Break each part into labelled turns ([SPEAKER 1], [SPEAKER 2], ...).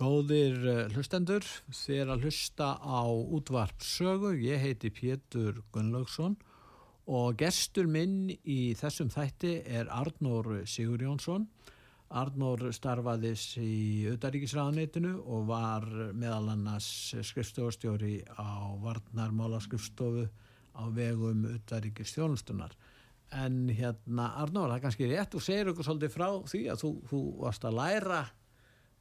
[SPEAKER 1] Góðir eh, hlustendur, þér að hlusta á útvarp sögu. Ég heiti Pétur Gunnlaugsson og gestur minn í þessum þætti er Arnór Sigur Jónsson. Arnór starfaðis í auðaríkisræðanitinu og var meðal annars skrifstofustjóri á Varnarmála skrifstofu á vegum auðaríkistjónustunar. En hérna Arnór, það er kannski rétt, þú segir okkur svolítið frá því að þú, þú varst að læra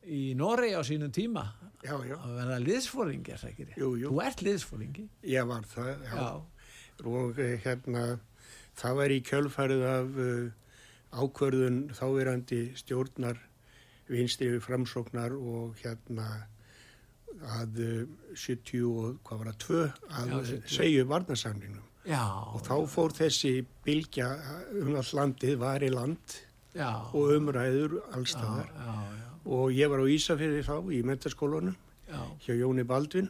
[SPEAKER 1] í Noregi á sínum tíma
[SPEAKER 2] Já, já,
[SPEAKER 1] að vera liðsfóringi, það ekki rétt?
[SPEAKER 2] Jú, jú.
[SPEAKER 1] Þú ert liðsfóringi?
[SPEAKER 2] ég var það, já.
[SPEAKER 1] Já.
[SPEAKER 2] Og eh, hérna, það var í kjölfarið af uh, ákvörðun þáverandi stjórnar vinstri framsóknar og hérna að uh, 70 og hvað var það, 2 að
[SPEAKER 1] Já,
[SPEAKER 2] já,
[SPEAKER 1] 70.
[SPEAKER 2] segju varnasamningnum.
[SPEAKER 1] Já.
[SPEAKER 2] Og þá fór þessi bylgja um all landið, var í land
[SPEAKER 1] já,
[SPEAKER 2] og umræður
[SPEAKER 1] já,
[SPEAKER 2] allstaðar.
[SPEAKER 1] já, já,
[SPEAKER 2] Og ég var á Ísafirði þá í mentaskólanum
[SPEAKER 1] já,
[SPEAKER 2] hjá Jóni Baldvin.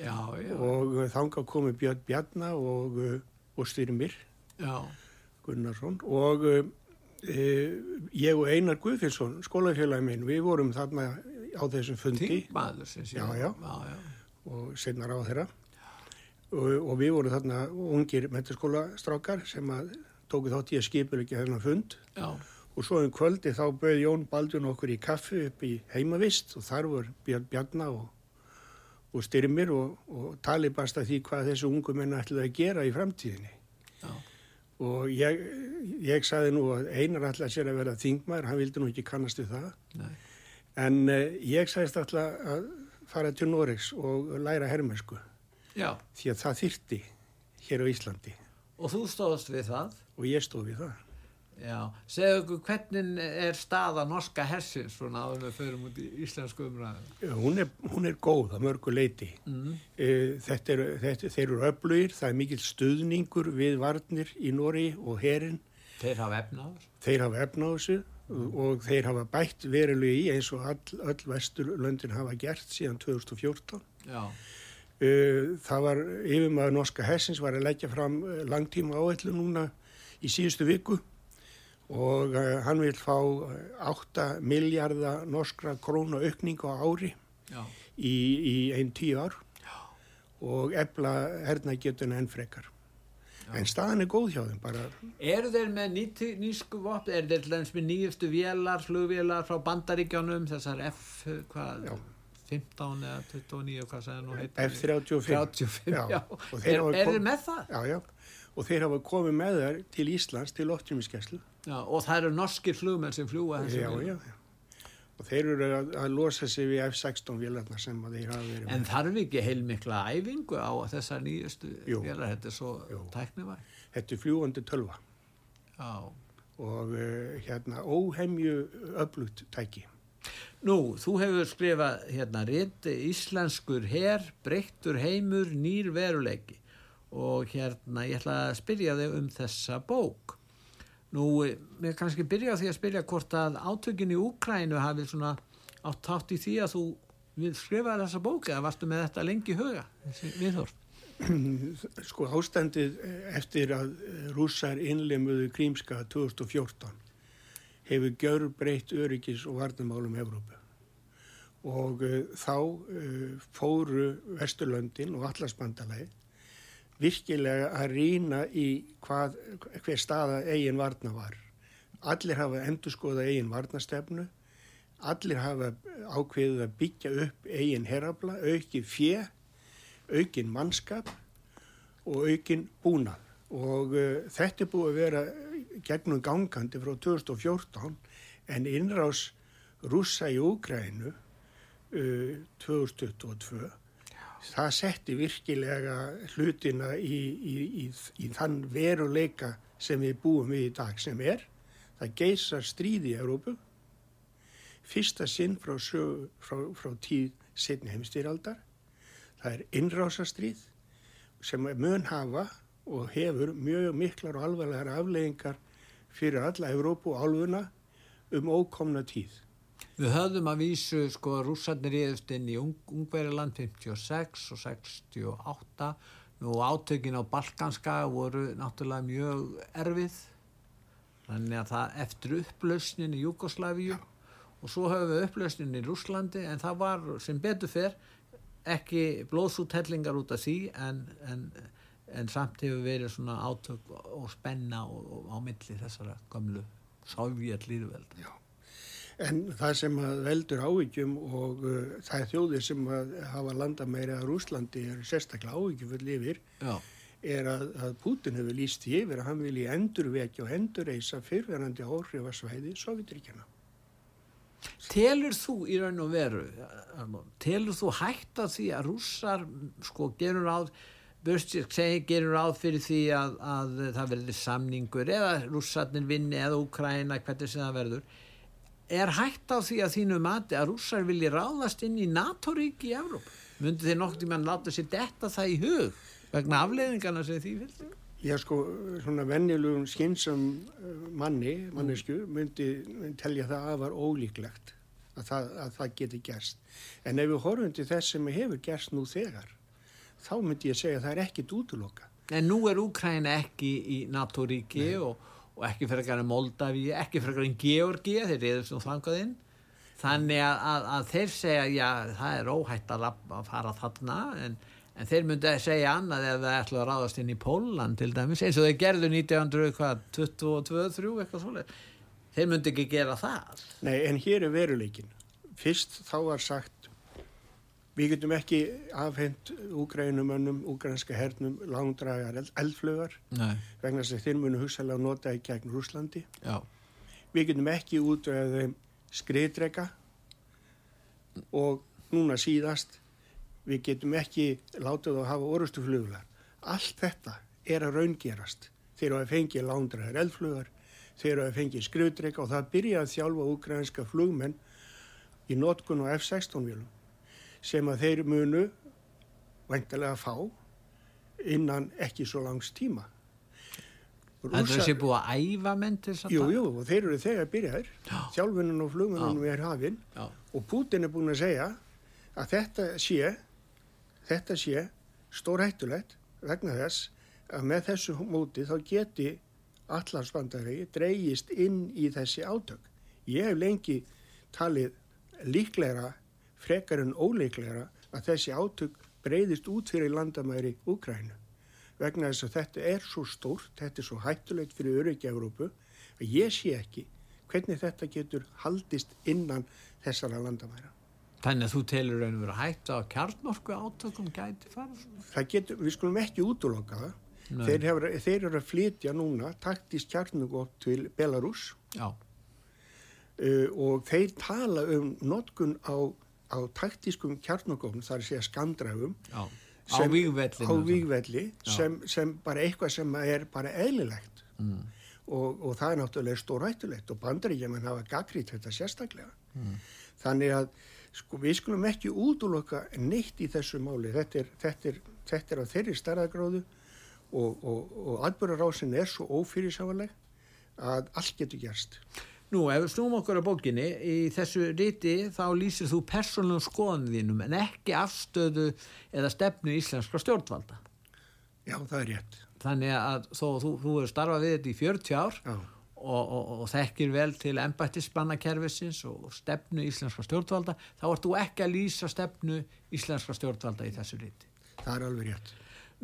[SPEAKER 1] Já, já,
[SPEAKER 2] og uh, þanga komi Björn Bjarnar og, uh, og Styrmir Gunnarsson. Og e, ég og Einar Guðfinnsson, skólafélagi minn, við vorum þarna á þessum fundi. Já, og senna ráð þeirra og, og við vorum þarna ungir mentaskólastrákar sem að tóku þátt í að skipur ekki þennan fund.
[SPEAKER 1] Já,
[SPEAKER 2] og svo um kvöldi þá bauð Jón Baldun okkur í kaffi upp í heimavist og þar var Björn Bjarnar og, og Styrmir og, og tali basta því hvað þessu ungu menn ætlaði að gera í framtíðinni
[SPEAKER 1] já,
[SPEAKER 2] og ég, ég saði nú að einar ætlaði sér að vera þingmaður, hann vildi nú ekki kannast við það
[SPEAKER 1] nei,
[SPEAKER 2] en uh, ég sagðist alltaf að fara til Noregs og læra hermersku
[SPEAKER 1] já.
[SPEAKER 2] því að það þyrti hér á Íslandi
[SPEAKER 1] Og þú stóðst við það?
[SPEAKER 2] og ég stóð við það.
[SPEAKER 1] Já. Segðu okkur hvernig er staða norska hersins svona áður við förum út í íslensku umræðu?
[SPEAKER 2] Hún er, hún er góð að mörgu leiti.
[SPEAKER 1] Mm.
[SPEAKER 2] Uh, þetta er, þetta, þeir eru öflugir, það er mikill stuðningur við varnir í Nóri og herin.
[SPEAKER 1] Þeir hafa efnaður?
[SPEAKER 2] Þeir hafa á þessu og þeir hafa bætt verulegi í eins og all, öll vesturlöndin hafa gert síðan 2014.
[SPEAKER 1] Já,
[SPEAKER 2] Uh, það var yfirmaður norska hersins var að leggja fram uh, langtíma áætlu núna í síðustu viku og uh, hann vil fá uh, 8 miljardar norskra krónu aukning á ári
[SPEAKER 1] já,
[SPEAKER 2] í, í einn tíu ár og efla hernagetun enn frekar. En staðan er góð hjá þeim bara.
[SPEAKER 1] Eru þeir með nýsku vopn? Er þeir dæmis með nýjustu vélar, flugvélar frá bandaríkjónum, þessar F, hvað,
[SPEAKER 2] Já.
[SPEAKER 1] 15 eða 29, hvað sagði nú heitir?
[SPEAKER 2] F-35.
[SPEAKER 1] 35, já.
[SPEAKER 2] Já, og þeir
[SPEAKER 1] Er, er þeir með það?
[SPEAKER 2] Já, já. Og þeir hafa komið með þær til Íslands til loftrýmiskeslu.
[SPEAKER 1] Já, og það eru norskir flugmenn sem fljúa þessi
[SPEAKER 2] Já, já. Og þeir eru að, að losa sig við F-16 vélarnar sem þeir hafa verið
[SPEAKER 1] En þarf ekki heilmikla æfingu á þessar nýjustu vélar, þetta er svo tæknivæg.
[SPEAKER 2] Þetta er fljúandi tölva
[SPEAKER 1] Já.
[SPEAKER 2] og uh, hérna óhemju öflugt tæki.
[SPEAKER 1] Nú, þú hefur skrifað hérna riti íslenskur her, breyttur heimur, nýr veruleiki og hérna ég ætla að spyrja þig um þessa bók. Nú, eh, mér kannski byrja því að spyrja hvort að átökin í Úkrænu hafi svona átt tátt í því að þú skrifaði þessa bók eða varstu með þetta lengi huga, viðhorf?
[SPEAKER 2] Sko ástandið eftir að rússar innleimuðu Krímska 2014 hefur gjör breytt öryggis og varnamálum Evrópu. Og uh, þá uh, fóru Vesturlöndin og Allarsbandalagi virkilega að rýna í hvað, hver staða eigin varna var. Allir hafa endur skoða eigin varnastefnu, allir hafa ákveðið að byggja upp eigin herrabla, auki fjö, aukin mannskap og aukin búnað. Og uh, þetta er búið að vera gegnum gangandi frá 2014 en innrás rússa í Úkrænu uh, 2022 það setti virkilega hlutina í, í, í, í þann veruleika sem við búum við í dag sem er það geysar stríð í Európu fyrsta sinn frá, sög, frá, frá tíð setni heimstýraldar. Það er innrásastrýð sem mun hafa og hefur mjög miklar og alvarlegar afleggingar fyrir alla Európu álfuna um ókomna tíð.
[SPEAKER 1] Við höfðum að vísu sko rússarnir íðust inn í Ung Ungveriland 56 og 68 Nú átökin á Balkanska voru náttúrulega mjög erfið þannig að það eftir upplausnin í Júkoslavíu og svo höfum við upplausnin í Rúslandi en það var sem betur fyrr ekki blóðsúttellingar út af því en, en, en samt hefur verið svona átök og spenna og, og á milli þessara gamlu sávjet líðveld.
[SPEAKER 2] Já. En það sem veldur áhyggjum og uh, það þjóðir sem hafa landa meira að Rúslandi er sérstaklega áhyggjum fyrir lifir
[SPEAKER 1] Já.
[SPEAKER 2] er að, að Putin hefur líst því yfir að hann vilji endurvekja og endurreisa fyrverandi áhrifasvæði Sovjetríkjana.
[SPEAKER 1] Telur þú í raun og veru, telur þú hægt að því að rússar sko gerur áð, segi gerur áð fyrir því að, að það verður samningur eða rússarnir vinni eða Úkræna hvernig sem það verður er hægt á því að þínu mati að rússar vilji ráðast inn í NATO-ríki í Evróp? Mundi þið nokt í mann láta sér detta það í hug vegna afleiðingarna sem því fylgir?
[SPEAKER 2] Já sko, svona vennilugum skynsam uh, manni, mannesku, myndi, myndi telja það að var ólíklegt að það, að það geti gerst. En ef við horfum til þess sem hefur gerst nú þegar, þá myndi ég segja að það er ekkit útloka.
[SPEAKER 1] En nú er Úkræna ekki í NATO-ríki og og ekki frekar en Moldaví, ekki frekar en Georgi þeir eru svona þangað inn. Þannig að, að, að þeir segja já það er óhætt að, að fara þarna en, en þeir myndi að segja annað ef það ætla að ráðast inn í Pólan til dæmis eins og þeir gerðu 1922-23 eitthvað svolítið þeir myndi ekki gera það.
[SPEAKER 2] Nei en hér er veruleikin fyrst þá var sagt Við getum ekki afhengt úgrænumönnum, úgrænska hernum, langdragar eldflögar vegna þess að þeir munu hugsalega nota í gegn Rúslandi.
[SPEAKER 1] Já.
[SPEAKER 2] Við getum ekki útveðið þeim skriðdrega og núna síðast við getum ekki látað að hafa orustufluglar. Allt þetta er að raungerast. Þeir eru að fengja langdragar eldflögar, þeir eru að fengja skriðdrega og það byrja að þjálfa úgrænska flugmenn í notkun og F-16 vilum sem að þeir munu væntilega að fá innan ekki svo langs tíma.
[SPEAKER 1] Það er þessi búið að æfa menn til þess að
[SPEAKER 2] það? Jú, jú, og þeir eru þegar byrjaðir, þjálfunum og flugunum er hafinn og Putin er búin að segja að þetta sé, þetta sé stórhættulegt vegna þess að með þessu móti þá geti allarsbandari dreyjist inn í þessi átök. Ég hef lengi talið líklegra frekar en óleiklegra að þessi átök breyðist út fyrir landamæri Úkrænu vegna þess að þetta er svo stórt, þetta er svo hættulegt fyrir Öryggi-Európu að ég sé ekki hvernig þetta getur haldist innan þessara landamæra.
[SPEAKER 1] Þannig að þú telur raun og verið að hætta á kjarnorku átökum gæti farið?
[SPEAKER 2] Það getur, við skulum ekki útloka það. Þeir, hefur, þeir eru að flytja núna taktist kjarnorku til Belarus uh, og þeir tala um notkun á á taktískum kjarnogófnum, það er að skandræfum
[SPEAKER 1] á
[SPEAKER 2] vígvelli sem, sem bara eitthvað sem er bara eðlilegt. Mm. og, og það er náttúrulega stórættulegt og bandaríkjaman hafa gaggrít þetta sérstaklega. Mm. þannig að sko, við skulum ekki útloka neitt í þessu máli. Þetta er, þetta er, þetta er á þeirri starðagráðu og, og, og atbúrarásin er svo ófyrirsávaleg að allt getur gerst
[SPEAKER 1] Nú, ef við snúum okkur á bókinni, í þessu riti þá lýsir þú persónum skoðanðinum en ekki afstöðu eða stefnu íslenskra stjórnvalda.
[SPEAKER 2] Já, það er rétt.
[SPEAKER 1] Þannig að þó, þú, þú hefur starfað við þetta í 40 ár og, og, og þekkir vel til ennbættisbannakerfisins og stefnu íslenskra stjórnvalda, þá ert þú ekki að lýsa stefnu íslenskra stjórnvalda í þessu riti.
[SPEAKER 2] Það er alveg rétt.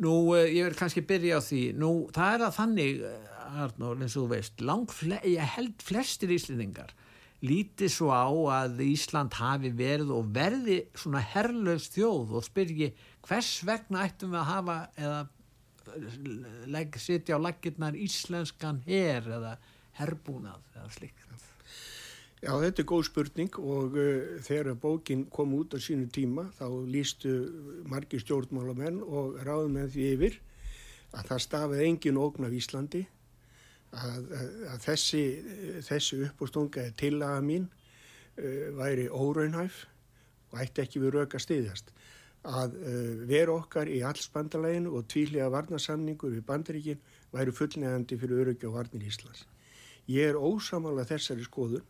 [SPEAKER 1] Nú, eh, ég vil kannski byrja á því, nú, það er að þannig, eh, Arnór, eins og þú veist, fle ég held flestir íslendingar lítið svo á að Ísland hafi verið og verði svona herrlaus þjóð og spyrji hvers vegna ættum við að hafa eða sitja á laggirnar íslenskan her eða herbúnað eða slikt.
[SPEAKER 2] Já, þetta er góð spurning og uh, þegar bókin kom út á sínu tíma þá lístu margir stjórnmálamenn og ráðum með því yfir að það stafið engin ógn af Íslandi að, að, að þessi, þessi uppbústunga er tillaga mín uh, væri óraunhæf og ætti ekki við rauk að styðjast að uh, veru okkar í allsbandalæginu og tvílega varnasamningur við bandaríkin væri fullnegandi fyrir örugja og varnir Íslands. Ég er ósamála þessari skoðun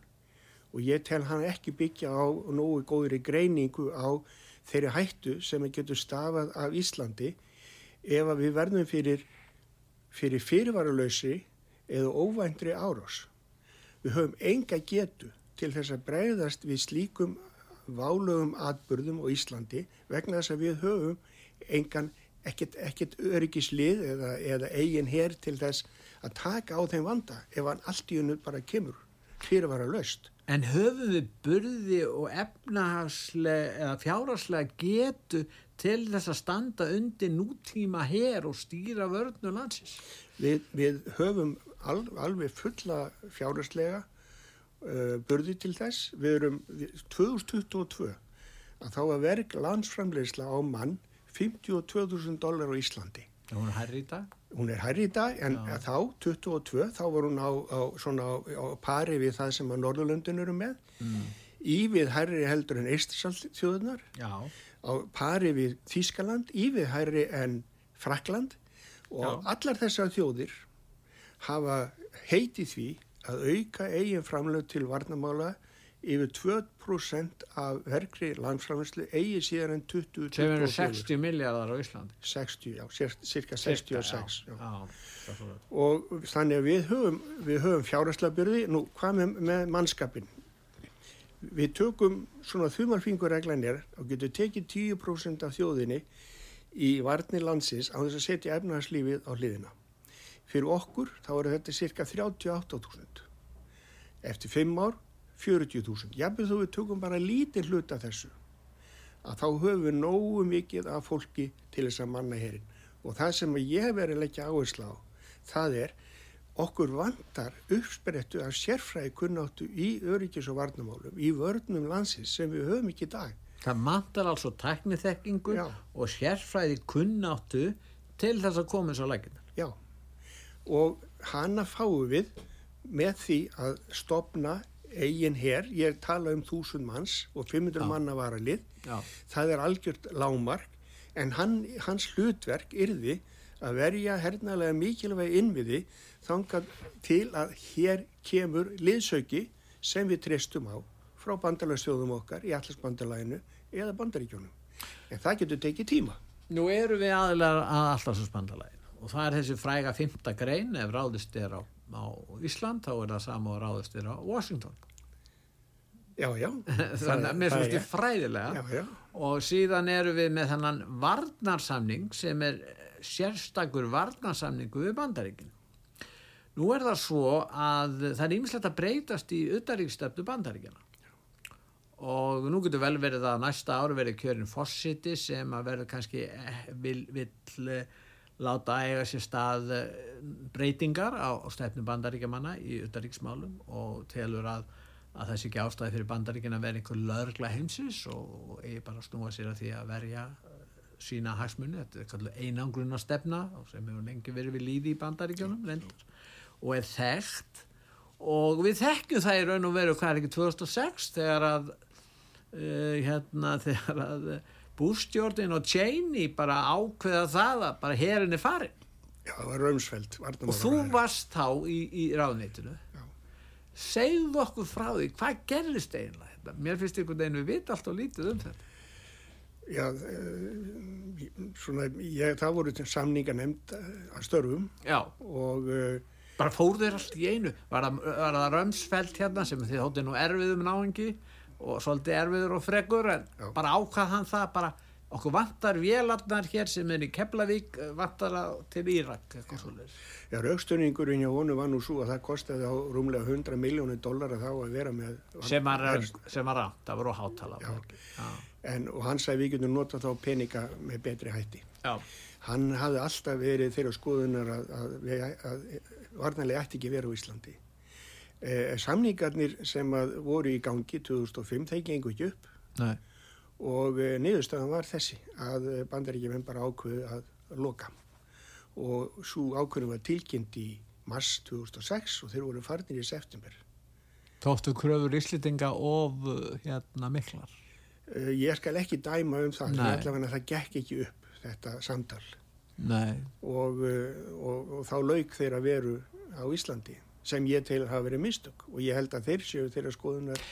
[SPEAKER 2] og ég tel hann ekki byggja á nógu góðri greiningu á þeirri hættu sem getur stafað af Íslandi ef við verðum fyrir, fyrir fyrirvaralösi eða óvæntri árás. Við höfum enga getu til þess að breyðast við slíkum válögum atbyrðum á Íslandi vegna þess að við höfum engan ekkert, ekkert öryggislið eða, eða eigin hér til þess að taka á þeim vanda ef hann allt í unnu bara kemur fyrirvara löst.
[SPEAKER 1] En höfum við burði og efnahagslega eða fjárhagslega getu til þess að standa undir nútíma hér og stýra vörðnu landsins?
[SPEAKER 2] Við, við höfum al, alveg fulla fjárhagslega uh, burði til þess. Við erum við, 2022 að þá að verk landsframleysla á mann 52.000 dólar á Íslandi.
[SPEAKER 1] Hún er hærri í dag?
[SPEAKER 2] Hún er hærri í dag en Já. þá, 22, þá var hún á, á, svona, á pari við það sem að Norðurlöndin eru með. Mm. Í við hærri heldur en Eistisaldþjóðunar. Já. Á pari við Þískaland, í við hærri en Frakland og Já. allar þessar þjóðir hafa heitið því að auka eigin framlög til varnamála yfir 2% af verkri landsframherslu eigi síðan en 20
[SPEAKER 1] sem eru 60 miljardar á Íslandi.
[SPEAKER 2] 60, já, cirka 66 já, já. og þannig að við höfum, höfum fjárhærsla-byrði nú, hvað með, með mannskapin við tökum svona þumarfingurreglanir og getum tekið 10% af þjóðinni í varnir landsins á þess að setja efnarslífið á hliðina fyrir okkur þá eru þetta cirka 38.000 eftir 5 ár 40.000. Jafnveg þó við tökum bara lítið hlut af þessu að þá höfum við nógu mikið af fólki til þess að manna hérinn og það sem ég hef verið að leggja áherslu á það er okkur vandar uppsprettu af sérfræði kunnáttu í öryggis og varnamálum í vörnum landsins sem við höfum ekki í dag.
[SPEAKER 1] Það mandar altså teknithekkingu og sérfræði kunnáttu til þess að koma eins á lækina.
[SPEAKER 2] Já og hana fáum við með því að stopna eigin hér, ég tala um þúsund manns og 500 Já. manna varalið. Það er algjört lámark en hann, hans hlutverk yrði að verja hernalega mikilvægi innviði þangað til að hér kemur liðsauki sem við tristum á frá bandalagsþjóðum okkar í allarsbandalæginu eða bandaríkjónum en það getur tekið tíma.
[SPEAKER 1] Nú eru við aðlar að allarsbandalæginu og það er þessi fræga fymta grein ef ráðist er á á Ísland þá er það sama og ráðustir á Washington.
[SPEAKER 2] Já, já.
[SPEAKER 1] Þannig að mér finnst þetta fræðilega.
[SPEAKER 2] Já, já.
[SPEAKER 1] og síðan eru við með þannan varnarsamning sem er sérstakur varnarsamningu við bandaríkinu Nú er það svo að það er ýmislegt að breytast í udaríkstefnu bandaríkina og nú getur vel verið að næsta ári verið kjörin fósiti sem að verður kannski eh, vil, vil láta eiga sér stað eh, breytingar á, á stefnu bandaríkjamanna í udaríksmálum og telur að, að þessi ekki ástæði fyrir bandaríkin að vera einhver lögla heimsis og eigi bara að snúa sér að því að verja eh, sína hagsmunni, þetta er einangrunna stefna sem hefur lengi verið við líði í bandaríkjónum reyndar og er þekkt. Og við þekkjum það í raun og veru hvað er ekki 2006 þegar að uh, hérna þegar að bústjórnin og Cheney bara ákveða það að bara herin er farin
[SPEAKER 2] Já, það var Römsfeld
[SPEAKER 1] og þú varst þá í, í ráðneitinu segðu okkur frá því hvað gerðist eiginlega þetta mér finnst einhvern veginn við vita allt og lítið um þetta.
[SPEAKER 2] Já, uh, svona ég, það voru samninga nefnd eh, að störfum.
[SPEAKER 1] Já.
[SPEAKER 2] og uh,
[SPEAKER 1] bara fór þeir allt í einu. Var það, var það Römsfeld hérna sem þið hótti nú erfiðum náengi og svolítið erfiður og fregur en Já. bara ákvað hann það bara okkur vantar vélarnar hér sem er í Keflavík vantar til Írak
[SPEAKER 2] Já, raukstönningurinn hjá honu var nú svo að það kostiði á rúmlega 100 miljónir dólar að þá að vera með
[SPEAKER 1] sem var rátt, það voru hátala
[SPEAKER 2] en og hann sagði við getum notað þá peninga með betri hætti.
[SPEAKER 1] Já.
[SPEAKER 2] hann hafði alltaf verið þeirra skoðunar að, að, að, að varnarlega ætti ekki verið á Íslandi. Eh, samningarnir sem voru í gangi 2005, þeir gengur ekki upp.
[SPEAKER 1] Nei.
[SPEAKER 2] og eh, niðurstöðan var þessi að bandaríkjum bara ákveðu að loka. Og svo ákveðum var tilkynnt í mars 2006 og þeir voru farnir í september.
[SPEAKER 1] Tóttu kröfur íslitinga of hérna miklar?
[SPEAKER 2] Ég skal ekki dæma um það, allavega það gekk ekki upp þetta samtal. Og, og, og þá lauk þeirra veru á Íslandi sem ég að hafa verið mistök og ég held að þeir séu þeirra skoðunar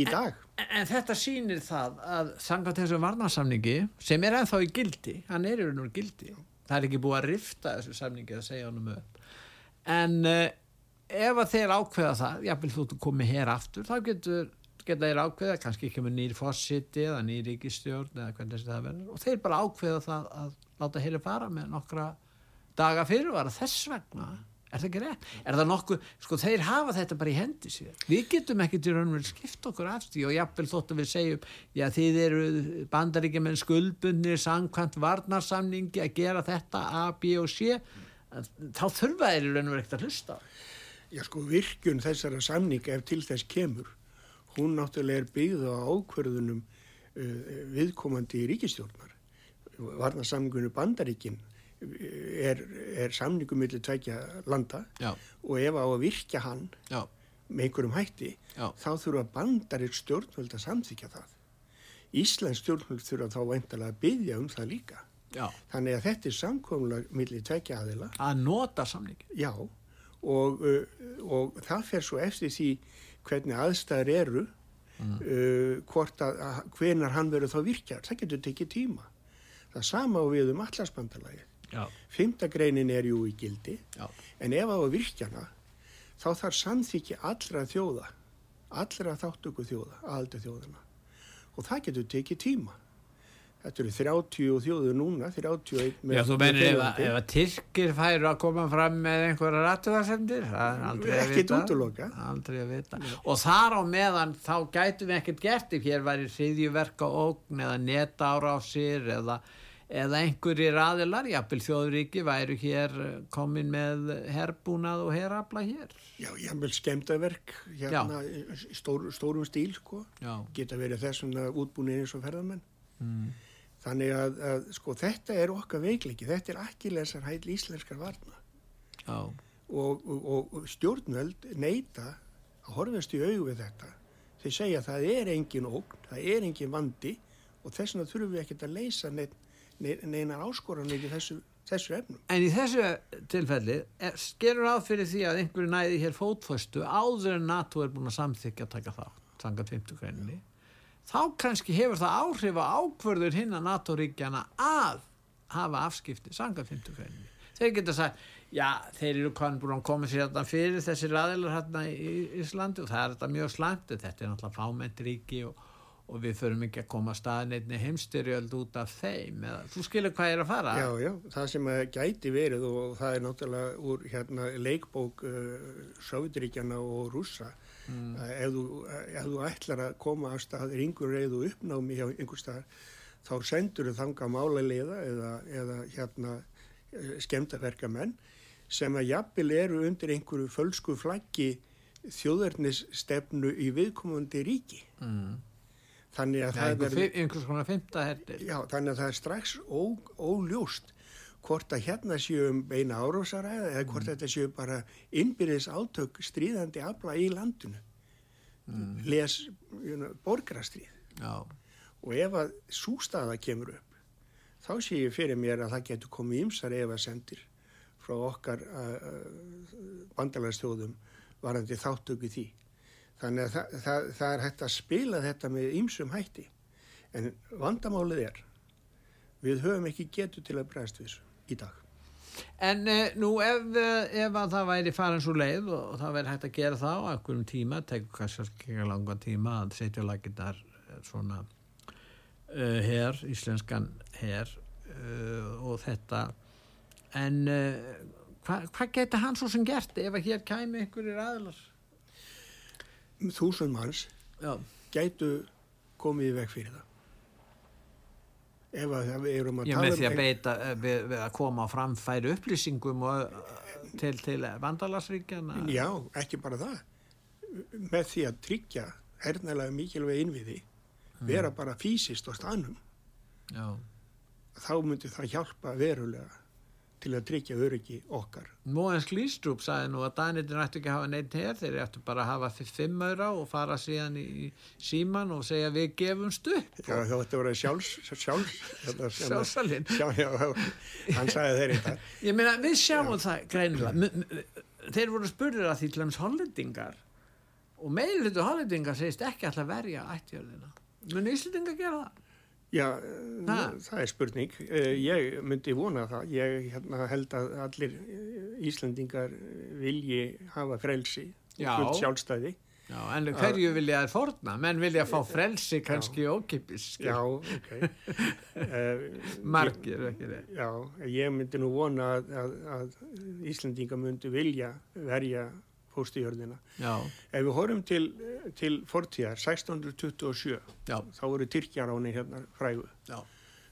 [SPEAKER 2] í dag.
[SPEAKER 1] En, en þetta sýnir það að samkvæmt þessum varnarsamningi sem er ennþá í gildi, hann er raun og gildi, það er ekki búið að rifta þessu samningi að segja honum upp. En uh, ef að þeir ákveða það, jáfnvel þú komið hér aftur, þá getur geta þeir ákveða, kannski ekki með nýr fósiti eða nýr ríkistjórn eða hvernig þessi það verður og þeir bara ákveða það að láta hér fara með nokkra daga fyrirvara þess vegna Er það ekki rétt? Er það nokkuð, sko þeir hafa þetta bara í hendi sér. Við getum ekki til raunverð skipt okkur af því og jafnvel þótt að við segjum, já þið eru bandaríkjumenn skuldbundnir samkvæmt varnarsamningi að gera þetta A, B og C, þá þurfa þeir í raunverð ekkert að hlusta.
[SPEAKER 2] Já sko virkun þessara samninga ef til þess kemur, hún náttúrulega er byggð á ákverðunum uh, viðkomandi ríkistjórnar. Varnarsamningunum bandaríkinn er, er samningum millir tveikja landa
[SPEAKER 1] Já,
[SPEAKER 2] og ef á að virkja hann
[SPEAKER 1] já,
[SPEAKER 2] með einhverjum hætti þá þurfa bandarík stjórnvöld að samþykja það. Íslensk stjórnvöld þurfa þá veintalega að byggja um það líka.
[SPEAKER 1] já.
[SPEAKER 2] Þannig að þetta er samkomulag millir tveikja aðila,
[SPEAKER 1] Að nota samningi.
[SPEAKER 2] já, og, uh, og það fer svo eftir því hvernig aðstæður eru, uh, hvort að, hvenar hann verður þá virkjar. Það getur tekið tíma. Það sama á við um allarsbandalagið.
[SPEAKER 1] Já,
[SPEAKER 2] Fymta greinin er jú í gildi,
[SPEAKER 1] já,
[SPEAKER 2] en ef á að virkjana, þá þarf samþykki allra þjóða, allra þáttöku þjóða, aðaldu þjóðana. Og það getur tekið tíma. Þetta eru 30 þjóður núna, 31 með...
[SPEAKER 1] já þú meinir ef, ef að Tyrkir færu að koma fram með einhverja rættuðarsendir, það er aldrei að vita. Aldrei að vita. Og þar á meðan þá gætum við ekkert gert ef hér væri hriðjuverka ógn eða neta árásir eða, eða einhverjir aðilar, jafnvel þjóðuríki væru hér eh, komin með herbúnað og herabla hér.
[SPEAKER 2] Já, jafnvel skemdaverk, hérna, í stór, stórum stíl, sko. Geta verið þessuna útbúinir eins og ferðarmenn.
[SPEAKER 1] Mm.
[SPEAKER 2] Þannig að, að, sko, þetta er okkar veikleiki. Þetta er ekki lesar hæll íslenskar varna.
[SPEAKER 1] Já.
[SPEAKER 2] og, og, og stjórnvöld neyta að horfast í augu við þetta þeir segja að það er engin ógn það er engin vandi og þess vegna þurfum við ekkert að leysa nein, neinar áskoranir í þessu, þessu efnum
[SPEAKER 1] En í þessu tilfelli er, skerur á fyrir því að einhverju næði hér fótföstu áður en NATO er búin að samþykja að taka það, sangat 50 greininni þá kannski hefur það áhrif á ákvörður hinn að NATO-ríkjana að hafa afskipti sangat 50 greininni. Þeir geta sagt, já, þeir eru búin að koma sér þetta fyrir þessi ræðilar hérna í Íslandi og það er þetta mjög slæmt, þetta er náttúrulega fámennt ríki og, og við förum ekki að koma staðin einni heimstyrjöld út af þeim. Eða, þú skilur hvað er að fara?
[SPEAKER 2] Já, já, það sem gæti verið og það er náttúrulega úr hérna leikbók uh, Sovjetríkjana og rússa mm. ef, þú, ef þú ætlar að koma að stað ringur reyðu uppnámi hjá einhver stað þá sendur þau þanga máleiða eða, eða hérna skemdaverkamenn sem að jafnvel eru undir einhverju fölsku flaggi þjóðarnisstefnu í viðkomandi ríki.
[SPEAKER 1] Mm.
[SPEAKER 2] Þannig að það verður...
[SPEAKER 1] einhvers konar fymta herdir.
[SPEAKER 2] Já, þannig að það er strax ó, óljóst hvort að hérna séu um beina árósaræða eða hvort þetta séu bara innbyrðis átök stríðandi afla í landinu. Les you know, borgarastríð.
[SPEAKER 1] Já,
[SPEAKER 2] Og ef að sústaða kemur upp, þá sé ég fyrir mér að það getur komið ymsar efasendir frá okkar uh, bandalagsþjóðum varandi þáttöku því. Þannig að það, það, það er hægt að spila þetta með ymsum hætti. En vandamálið er, við höfum ekki getu til að bregðast við þessu í dag.
[SPEAKER 1] En uh, nú ef, uh, ef að það væri farin svo leið og, og það væri hægt að gera það á einhverjum tíma, tegur kannski ekki langa tíma að setja laginnar svona uh, her, íslenskan her uh, og þetta en uh, hvað hva geta hann svo sem gert ef að hér kæmi einhverjir aðlar?
[SPEAKER 2] Þúsund manns
[SPEAKER 1] Já,
[SPEAKER 2] gætu komið í veg fyrir það. Ef að það- við erum að
[SPEAKER 1] ég
[SPEAKER 2] tala
[SPEAKER 1] með því að
[SPEAKER 2] um...
[SPEAKER 1] beita uh, við, við að koma á framfæri upplýsingum og, uh, til, til vandalarsríkjana
[SPEAKER 2] Já, ekki bara það. Með því að tryggja hernalega mikilvæg innviði, vera bara fysiskt á stanum,
[SPEAKER 1] Já,
[SPEAKER 2] þá myndi það hjálpa verulega til að tryggja öryggi okkar.
[SPEAKER 1] Móens Glístrup sagði nú að Danitin ættu ekki að hafa neitt hér, þeir ættu bara að hafa fimm öðra og fara síðan í síman og segja við gefumst upp.
[SPEAKER 2] Já, þetta voru sjálfs, sjálfs,
[SPEAKER 1] Sjálfsalinn.
[SPEAKER 2] Já, já, hann sagði þeir þetta.
[SPEAKER 1] Ég meina, við sjáum það greinilega. Þeir voru spurður að því til hans hollendingar og meðlutu hollendingar segist ekki alltaf verja ættjörðina. Mun Íslandingar gera það?
[SPEAKER 2] Já, ha? það er spurning. Ég myndi vona það. Ég hérna, held að allir Íslandingar vilji hafa frelsi og fullt sjálfstæði.
[SPEAKER 1] Já, en hverju vilja það forna? Menn vilja fá frelsi kannski ókipis.
[SPEAKER 2] Já, ok.
[SPEAKER 1] Margir, ekki það.
[SPEAKER 2] Já, ég myndi nú vona að, að, að Íslandingar myndi vilja verja fóstujörðina.
[SPEAKER 1] Já.
[SPEAKER 2] Ef við horfum til, til fortíðar, 1627,
[SPEAKER 1] Já.
[SPEAKER 2] þá voru Tyrkjaráni hérna frægu.
[SPEAKER 1] Já.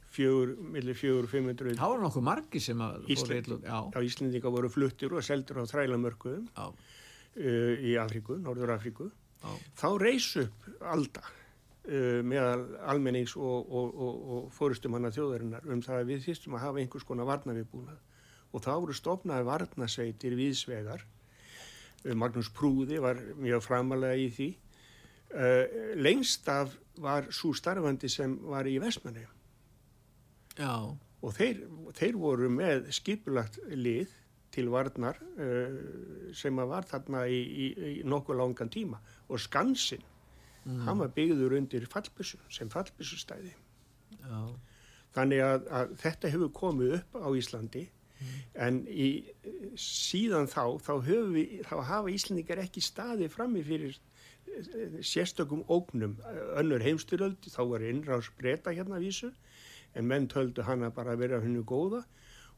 [SPEAKER 2] Fjögur, millir fjögur og 500.
[SPEAKER 1] Það voru nokkuð margi sem að
[SPEAKER 2] Ísland,
[SPEAKER 1] fóru Já.
[SPEAKER 2] Já, Íslandingar voru fluttir og seldur á þrælamörkuðum uh, í Afríku, Norður Afríku.
[SPEAKER 1] Já.
[SPEAKER 2] Þá reys upp alda uh, meðal almennings og, og, og, og fórustum hana þjóðarinnar um það að við þýstum að hafa einhvers konar varnaviðbúnað og þá voru stopnaði varnasveitir viðsvegar Magnús Prúði var mjög framalega í því. Uh, lengst af var svo starfandi sem var í Vestmanni.
[SPEAKER 1] Já.
[SPEAKER 2] Og þeir, þeir voru með skipulagt lið til varnar uh, sem var þarna í, í, í nokkuð langan tíma. Og Skansin, mm. hann var byggður undir fallbissu, sem fallbissustæði.
[SPEAKER 1] Já.
[SPEAKER 2] Þannig að, að þetta hefur komið upp á Íslandi en í, síðan þá þá, við, þá hafa Íslandingar ekki staði frammi fyrir sérstökum ógnum. Önnur heimstyröld, þá var innráðs breyta hérna vísu en menn töldu hana bara að vera hennu góða.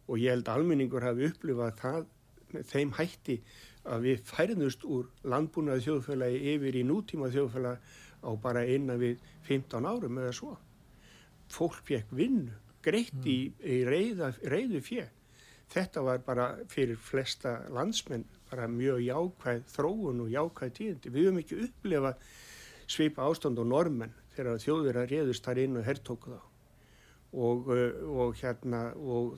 [SPEAKER 2] Og ég held almenningur hafi upplifað það þeim hætti að við færðust úr landbúnaði þjóðfélagi yfir í nútíma þjóðfélagi á bara einna við 15 árum eða svo. Fólk fekk vinnu greitt í, í reyða, reyðu fjö þetta var bara fyrir flesta landsmenn bara mjög jákvæð þróun og jákvæð tíðindi. Við höfum ekki upplefað svipa ástand og normenn þegar þjóður að réðust þar inn og herrtóku þá. Og, og hérna og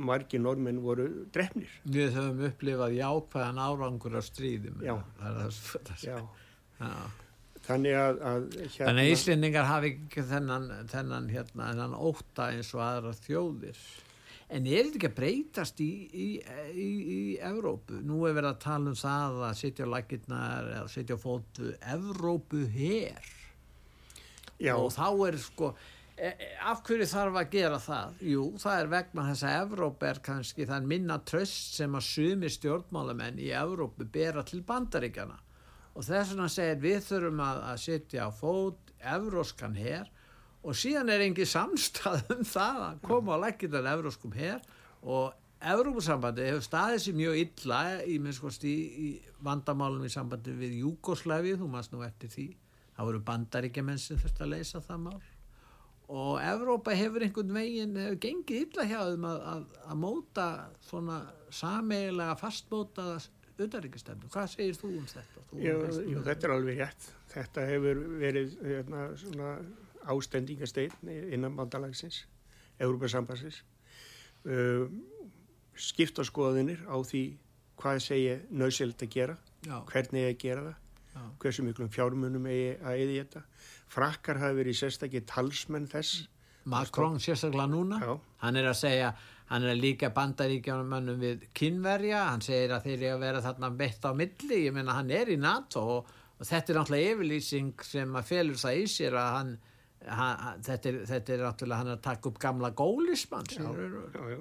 [SPEAKER 2] margi normenn voru drefnir.
[SPEAKER 1] Við höfum upplifað jákvæðan árangur á stríðum.
[SPEAKER 2] Já.
[SPEAKER 1] Það er það.
[SPEAKER 2] Já.
[SPEAKER 1] Já.
[SPEAKER 2] Þannig að, að
[SPEAKER 1] hérna, Þannig að Íslendingar hafi ekki þennan, þennan, hérna, þennan óta eins og aðra þjóðir. En er þetta ekki að breytast í, í, í, í Evrópu? Nú er verið að tala um það að setja lakirnar eða setja á fótu Evrópu hér.
[SPEAKER 2] Já.
[SPEAKER 1] Og þá er sko, e, af hverju þarf að gera það? Jú, það er vegna þess að Evrópu er kannski þann minna tröst sem að sumi stjórnmálamenn í Evrópu bera til bandaríkjana. Og þess vegna segir við þurfum að, að setja á fót Evróskan hér og síðan er engi samstað um það að koma á lækkindan euróskum hér og Európusambandi hefur staðið sér mjög illa í, í, í vandamálum í sambandi við Júkoslæfi, þú maður nú eftir því það voru bandaríkjumenn sem þurfti að leysa það mál og Evrópa hefur einhvern veginn hefur gengið illa hjá þeim að, að, að móta svona sameigilega fastmóta auðaríkistemnu. Hvað segir þú um þetta? Þú
[SPEAKER 2] jú, jú, þetta er alveg rétt. Þetta hefur verið hérna, svona ástendingasteyn innan bandalagsins, Európa-sambansins. Skipta skoðinir á því hvað segja nöðsild að gera,
[SPEAKER 1] Já.
[SPEAKER 2] hvernig að gera það,
[SPEAKER 1] Já.
[SPEAKER 2] hversu miklum fjármunum að eða þetta. Frakkar hafi verið sérstaklega talsmenn þess.
[SPEAKER 1] Macron sérstaklega núna,
[SPEAKER 2] Já.
[SPEAKER 1] hann er að segja, hann er að líka bandaríkjánumannum við kynverja, hann segir að þeir eru að vera þarna bett á milli, ég menna hann er í NATO og, og þetta er náttúrulega yfirlýsing sem að felur það í sér að hann Ha, þetta, er, þetta er náttúrulega hann að taka upp gamla gólismann
[SPEAKER 2] já, já, já,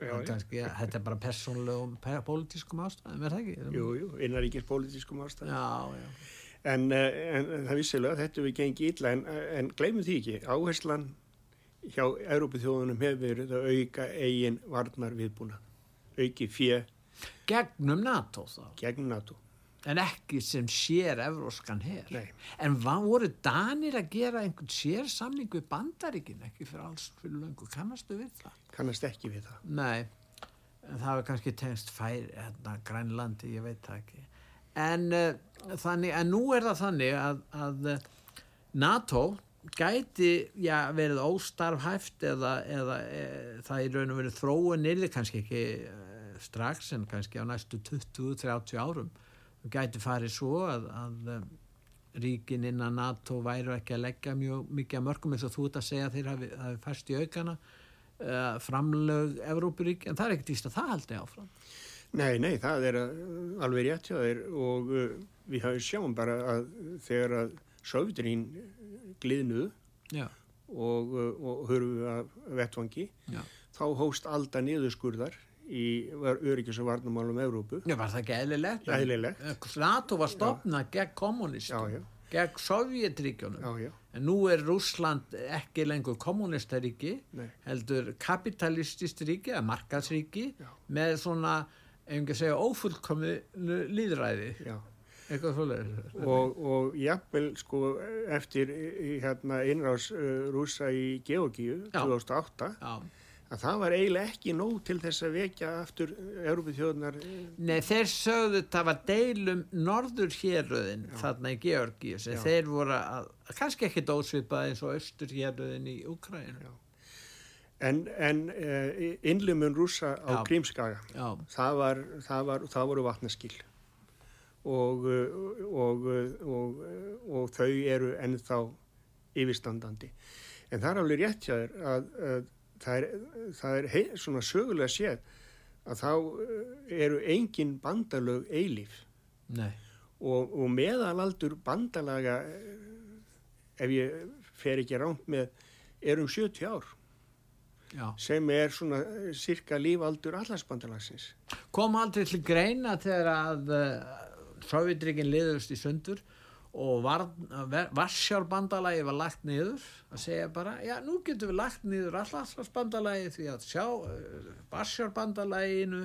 [SPEAKER 2] já,
[SPEAKER 1] þetta er bara persónlegum pólitískum ástæðum er það ekki?
[SPEAKER 2] Jú, jú, innaríkis pólitískum ástæðum.
[SPEAKER 1] Já,
[SPEAKER 2] en, en það vissilega þetta við gengið illa en, en gleymum því ekki, áherslan hjá Európa þjóðunum hefur verið að auka eigin varnar viðbúna auki fjö
[SPEAKER 1] gegnum NATO þá?
[SPEAKER 2] Gegnum NATO
[SPEAKER 1] en ekki sem sér evróskan hér en voru Danir að gera einhvern sér samning við bandaríkin? Ekki fyrir alls fyrir löngu, kannastu við það?
[SPEAKER 2] kannast ekki við það.
[SPEAKER 1] Nei, en það var kannski tengst fær, hérna, grænlandi, ég veit það ekki. En, uh, þannig, en nú er það þannig að, að NATO gæti já, verið óstarfhæft eða, eða e, það er raun og verið þróun nýrði kannski ekki e, strax en kannski á næstu 20-30 árum gæti farið svo að, að e, ríkin innan NATO væru ekki að leggja mjög mikið að mörgum eins og þú ert að segja að þeir hafi, hafi færst í aukana uh, framlög Evrópurík en það er ekkert víst að það haldi áfram
[SPEAKER 2] Nei, nei, það er alveg rétt hjá þér og uh, við hafum sjáum bara að þegar að Sovjeturín gliðnuðu og, uh, og hörfu af vettvangi Já. þá hóst alltaf niðurskurðar í öryggis og varnamálum Európu.
[SPEAKER 1] Já, var það ekki eðlilegt?
[SPEAKER 2] Eðlilegt.
[SPEAKER 1] Eh, NATO var stopnað gegn kommunistum, gegn Sovjetríkjónum. En nú er Rúsland ekki lengur kommunistaríki, heldur kapitalistist ríki, eða markaðsríki, já. með svona, ef ekki segja, ófullkomi líðræði. Já eitthvað svolítið
[SPEAKER 2] og, og jafnvel sko eftir hérna, innrás uh, rúsa í Georgíu 2008 Já. Að það var eiginlega ekki nóg til þess að vekja aftur Európið þjóðnar
[SPEAKER 1] Nei þeir sögðu það var deilum norður héröðin þarna í Georgíu sem þeir voru að, kannski ekki dósvipað eins og austur héröðin í Ukræn
[SPEAKER 2] En, en uh, innlumun rúsa á Grímskaga það, var, það, var, það voru vatnaskill og, og, og, og þau eru ennþá yfirstandandi. En það er alveg rétt hjá þér að, að það er, það er hei, svona sögulega séð að þá eru engin bandalög eilíf og meðalaldur bandalaga ef ég fer ekki ránt með er um 70 ár Já. sem er svona cirka lífaldur allarsbandalagsins.
[SPEAKER 1] Kom aldrei til greina þegar að Sovjetrikinn liðust í sundur og Varsjárbandalagi var lagt niður að segja bara, já nú getum við lagt niður allarsvarsbandalagi því að sjá uh, Varsjárbandalaginu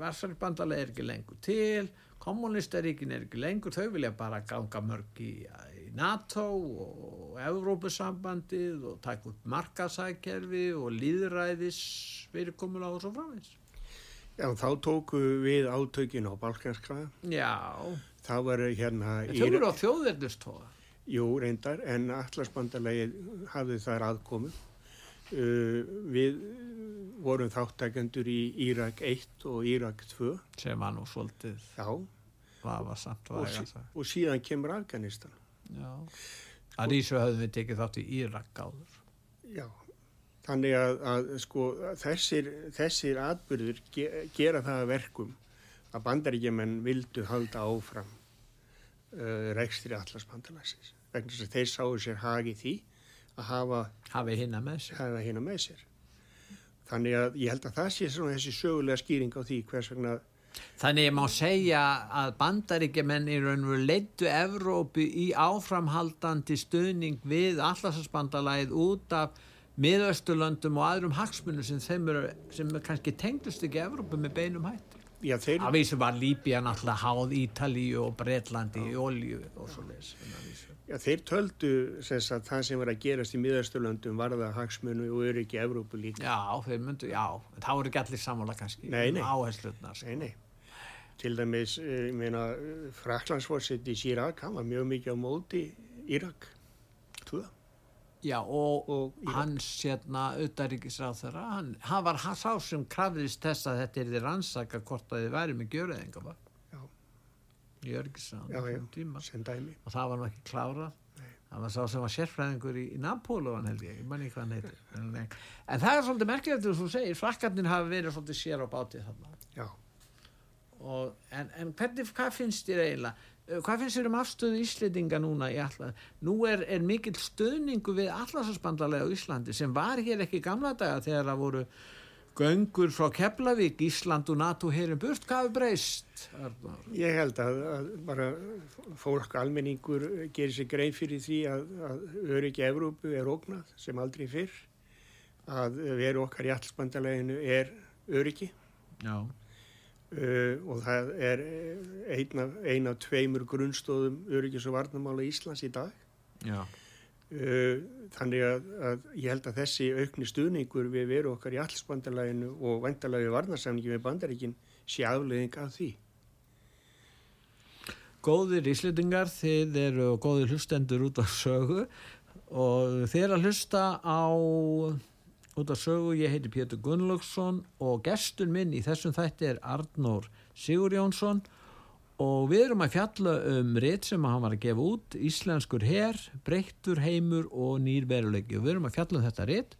[SPEAKER 1] Varsjárbandalagi er ekki lengur til kommunistaríkin er ekki lengur þau vilja bara ganga mörg í, í NATO og Evrópusambandið og taka upp markasækjerfi og líðræðis fyrirkomula og svo framins
[SPEAKER 2] Já, þá tóku við átökin á Balkanska.
[SPEAKER 1] Já.
[SPEAKER 2] Það var hérna...
[SPEAKER 1] Þau voru á þjóðverðustóða.
[SPEAKER 2] Jú, reyndar, en allarsbandalagi hafði þar aðkomu. Uh, við vorum þáttakendur í Írak 1 og Írak 2.
[SPEAKER 1] Sem var nú svolítið.
[SPEAKER 2] Já.
[SPEAKER 1] Það var samt
[SPEAKER 2] og, sí, og síðan kemur Afganistan.
[SPEAKER 1] Já. Að því svo höfðum við tekið þátt í Írak áður.
[SPEAKER 2] Já. Þannig að, að sko, þessir, þessir atbyrður ge, gera það verkum að bandaríkjumenn vildu halda áfram uh, rekstri allarsbandalagsins. Vegna þess að þeir sáu sér hagi því að hafa
[SPEAKER 1] hafa hérna með,
[SPEAKER 2] með sér. Þannig að ég held að það sé svona þessi sögulega skýring á því hvers vegna
[SPEAKER 1] Þannig ég má segja að bandaríkjumenn í raun og veru leittu Evrópi í áframhaldandi stuðning við allarsbandalagið út af miðausturlöndum og aðrum hagsmunum sem sem kannski tengdust ekki Evrópu með beinum hætti.
[SPEAKER 2] Já, þeir...
[SPEAKER 1] Að vísu var Líbia náttúrulega háð Ítalíu og Breitlandi í olju og svo leiðis.
[SPEAKER 2] Já, þeir töldu sens, að það sem var að gerast í miðausturlöndum var það hagsmunu og ekki Evrópu líka.
[SPEAKER 1] Já, þeir myndu, já, þá eru ekki allir sammála kannski.
[SPEAKER 2] Nei, nei.
[SPEAKER 1] Áherslutnar.
[SPEAKER 2] Sko. Nei, nei. Til dæmis, eh, ég meina, Fraklandsforsett í Sýrak, hann var mjög mikið á móti Írak.
[SPEAKER 1] Já og, og hans hérna auðaríkisráð þeirra, hann, hann var sá sem krafðist þess að þetta er því rannsaka hvort að þið væri með gjöruðinga var. Já. Í
[SPEAKER 2] já, sem dæmi.
[SPEAKER 1] Og það var nú ekki klárað. Nei. Það var sá sem var sérfræðingur í, í Napóluan held ég, ég manni hvað hann heitir. en, en það er svolítið merkilegt þegar þú segir, frakkarnir hafi verið svolítið sér á bátið þarna.
[SPEAKER 2] Já.
[SPEAKER 1] Og, en, en hvernig, hvað finnst þér eiginlega? Eh, hvað finnst þér um afstöðu Íslandinga núna í allar? Nú er, er mikill stöðningu við allarsasbandalega á Íslandi sem var hér ekki gamla daga þegar það voru göngur frá Keflavík, Ísland og NATO hérum burt, hvað er breyst?
[SPEAKER 2] Ég held að, að bara fólk almenningur gerir sig grein fyrir því að, að öryggi Evrópu er ógnað sem aldrei fyrr að veru okkar í allarsbandaleginu er öryggi
[SPEAKER 1] Já
[SPEAKER 2] Uh, og það er eina ein af tveimur grunnstóðum öryggis og varnamála Íslands í dag.
[SPEAKER 1] Uh,
[SPEAKER 2] þannig að, að ég held að þessi aukni stuðningur við veru okkar í allsbandalæginu og vendalagi varnarsamningi með bandaríkin sé afleðing af því.
[SPEAKER 1] Góðir íslendingar þið eru góðir hlustendur út á sögu og þið er að hlusta á út af sögu, ég heiti Pétur Gunnlaugsson og gestur minn í þessum þætti er Arnór Sigur Jónsson og við erum að fjalla um rétt sem hann var að gefa út Íslenskur herr, breyttur heimur og nýr veruleiki. Og við erum að fjalla um þetta rétt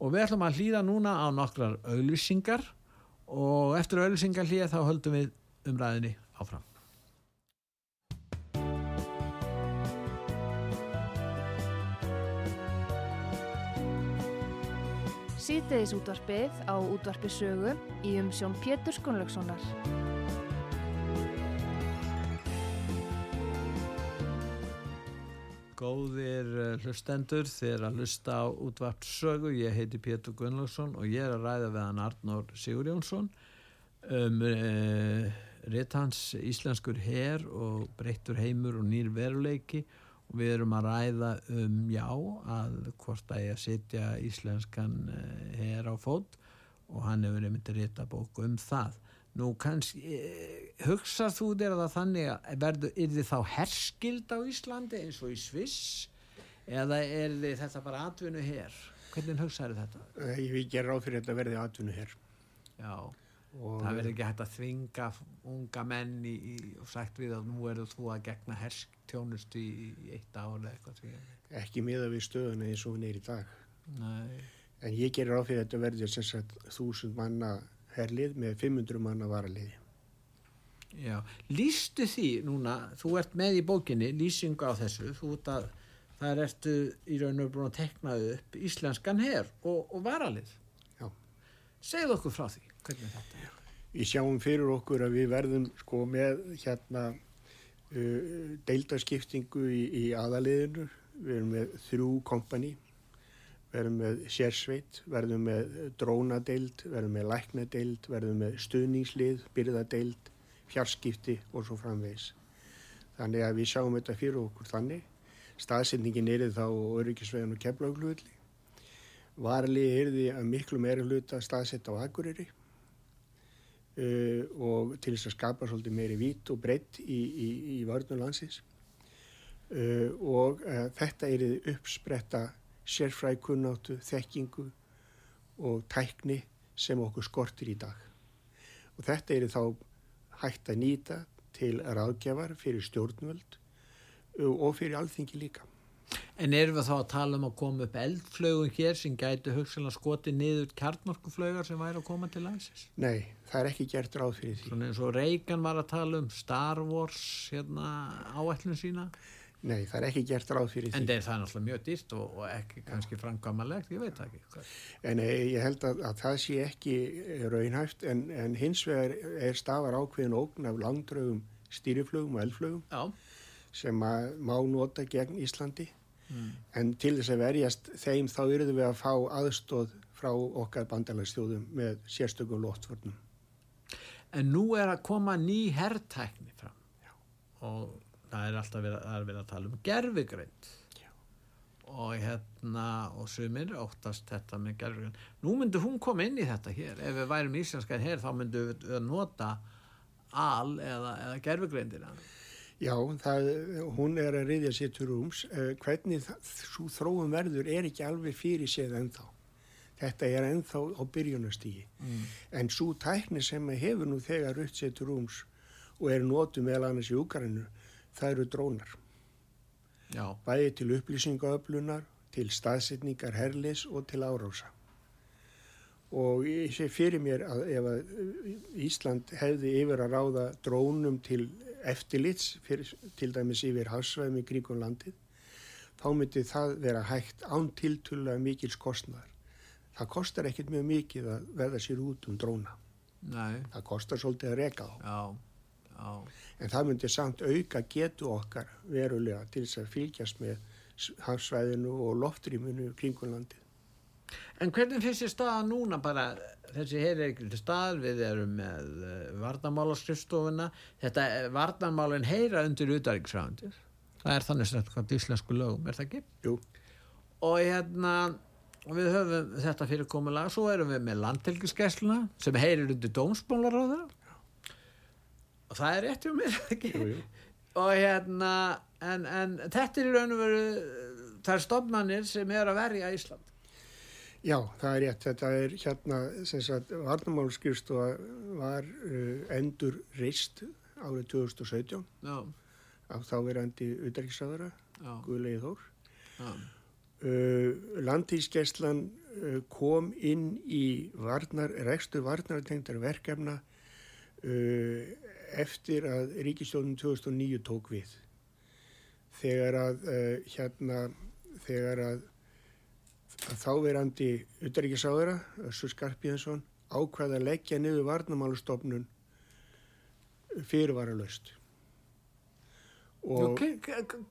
[SPEAKER 1] og við ætlum að hlýða núna á nokkrar auðlýsingar og eftir auðlýsingar hlýða þá höldum við umræðinni áfram
[SPEAKER 3] Síðdeðis útvarpið á útvarpi sögu í umsjón Pétur Skunlökssonar.
[SPEAKER 1] Góðir eh, hlustendur þeir að hlusta á útvart sögu ég heiti Pétur Gunnlaugsson og ég er að ræða við hann Arnór Sigur Jónsson um e, rétt hans íslenskur her og breyttur heimur og nýr veruleiki og við erum að ræða um já að hvort að ég að setja íslenskan her á fót og hann hefur einmitt rétt að bóku um það Nú kannski, eh, hugsað þú þér að þannig að verður, er þið þá herskild á Íslandi eins og í Sviss eða er þið þetta bara atvinnu hér? Hvernig hugsaður þetta?
[SPEAKER 2] Ég vil gera ráð fyrir þetta verði atvinnu hér.
[SPEAKER 1] Já, það verður ekki hægt að þvinga unga menn í, í, og sagt við að nú eru þú að gegna herskstjónustu í, í eitt ári eða eitthvað því.
[SPEAKER 2] Ekki miða við stöðuna eins og hún er í dag.
[SPEAKER 1] Nei.
[SPEAKER 2] En ég gerir ráð fyrir þetta verði sem sagt þúsund manna herlið með 500 manna varaliði.
[SPEAKER 1] Já, lístu því núna, þú ert með í bókinni lýsingu á þessu, þú ert að það ertu í raun og búin að tekna upp íslenskan herr og, og varalið.
[SPEAKER 2] Já.
[SPEAKER 1] Segð okkur frá því, hvernig þetta er.
[SPEAKER 2] Við sjáum fyrir okkur að við verðum sko með hérna uh, deildaskiptingu í, í aðaliðinu, við erum með þrjú kompani verðum með sérsveit, verðum með drónadeild, verðum með læknadeild, verðum með stuðningslið, byrðadeild, fjarskipti og svo framvegs. Þannig að við sjáum þetta fyrir okkur þannig. Staðsendingin er þá öryggisveginn og keflaugluðli. Varlið er því að miklu meira hluta staðsett á Akureyri uh, og til þess að skapa svolítið meiri vít og breytt í, í, í vörðunlandsins. Uh, og uh, þetta er uppspretta sérfræðkunnáttu, þekkingu og tækni sem okkur skortir í dag. Og þetta er þá hægt að nýta til ráðgjafar fyrir stjórnvöld og fyrir alþingi líka.
[SPEAKER 1] En erum við þá að tala um að koma upp eldflögun hér sem gæti hugsalega skoti niður kjarnorkuflögar sem væri að koma til landsins?
[SPEAKER 2] Nei, það er ekki gert ráð fyrir því.
[SPEAKER 1] Svona eins og Reagan var að tala um Star Wars hérna, áætlun sína?
[SPEAKER 2] Nei, það er ekki gert ráð fyrir
[SPEAKER 1] því. En það er náttúrulega mjög dýrt og, og ekki kannski framkvæmalegt, ég veit ekki. Hvað.
[SPEAKER 2] En eh, ég held að, að það sé ekki raunhæft en, en hins vegar er stafar ákveðin ógn af langdraugum stýriflögum og eldflögum Já. sem má nota gegn Íslandi mm. en til þess að verjast þeim þá eruðum við að fá aðstóð frá okkar bandalagsstjóðum með sérstökum lóttvörnum.
[SPEAKER 1] En nú er að koma ný herrtækni fram Já. og það er alltaf verið að, að tala um gerfigreind og hérna og sumir óttast þetta með gerfigreind nú myndu hún koma inn í þetta hér ef við værum íslenskað hér þá myndu við nota al eða, eða gerfigreindir
[SPEAKER 2] Já, það, hún er að riðja sér til rúms eh, hvernig svo þróum verður er ekki alveg fyrir séð ennþá þetta er ennþá á byrjunastígi mm. en svo tækni sem hefur nú þegar rutt sér til rúms og er nótu meðal annars í Úkarinu það eru drónar. Já. Bæði til upplýsingaöflunar, til staðsetningar herlis og til árása. Og ég sé fyrir mér að ef að Ísland hefði yfir að ráða drónum til eftirlits, fyrir, til dæmis yfir hafsvæðum í kríkun landið, þá myndi það vera hægt án tiltulega mikils kostnar. Það kostar ekkert mjög mikið að verða sér út um dróna. Nei. Það kostar svolítið að reka á. Já. Já. en það myndi samt auka getu okkar verulega til þess að fylgjast með hafsvæðinu og loftrýmunu kringunlandi
[SPEAKER 1] En hvernig finnst þér staða núna bara þessi hér er ekki til stað við erum með eh, varnamálaskrifstofuna þetta eh, varnamálinn heyra undir útæriksræðundir það er þannig að það er íslensku lögum, er það ekki?
[SPEAKER 2] Jú.
[SPEAKER 1] Og hérna og við höfum þetta fyrirkomulega svo erum við með landtelgiskessluna sem heyrir undir það og það er rétt um mér ekki? Jú, jú. og hérna en, en þetta er í raun og veru þær stofnanir sem er að verja Ísland.
[SPEAKER 2] Já, það er rétt. Þetta er hérna, sem sagt, varnamálskristofa var uh, endur reist árið 2017
[SPEAKER 1] Já,
[SPEAKER 2] á þáverandi utariksáðara,
[SPEAKER 1] já,
[SPEAKER 2] Guðlegi Þór. Uh, Landísgæslan uh, kom inn í varnar, rekstu varnartengdar verkefna uh, eftir að Ríkistjóðun 2009 tók við. Þegar að uh, hérna, þegar að þáverandi utarrikiðsáðara, Össur Skarpíðansson, ákvaði að leggja niður varnamálustofnun fyrirvaralaust.
[SPEAKER 1] Og hver,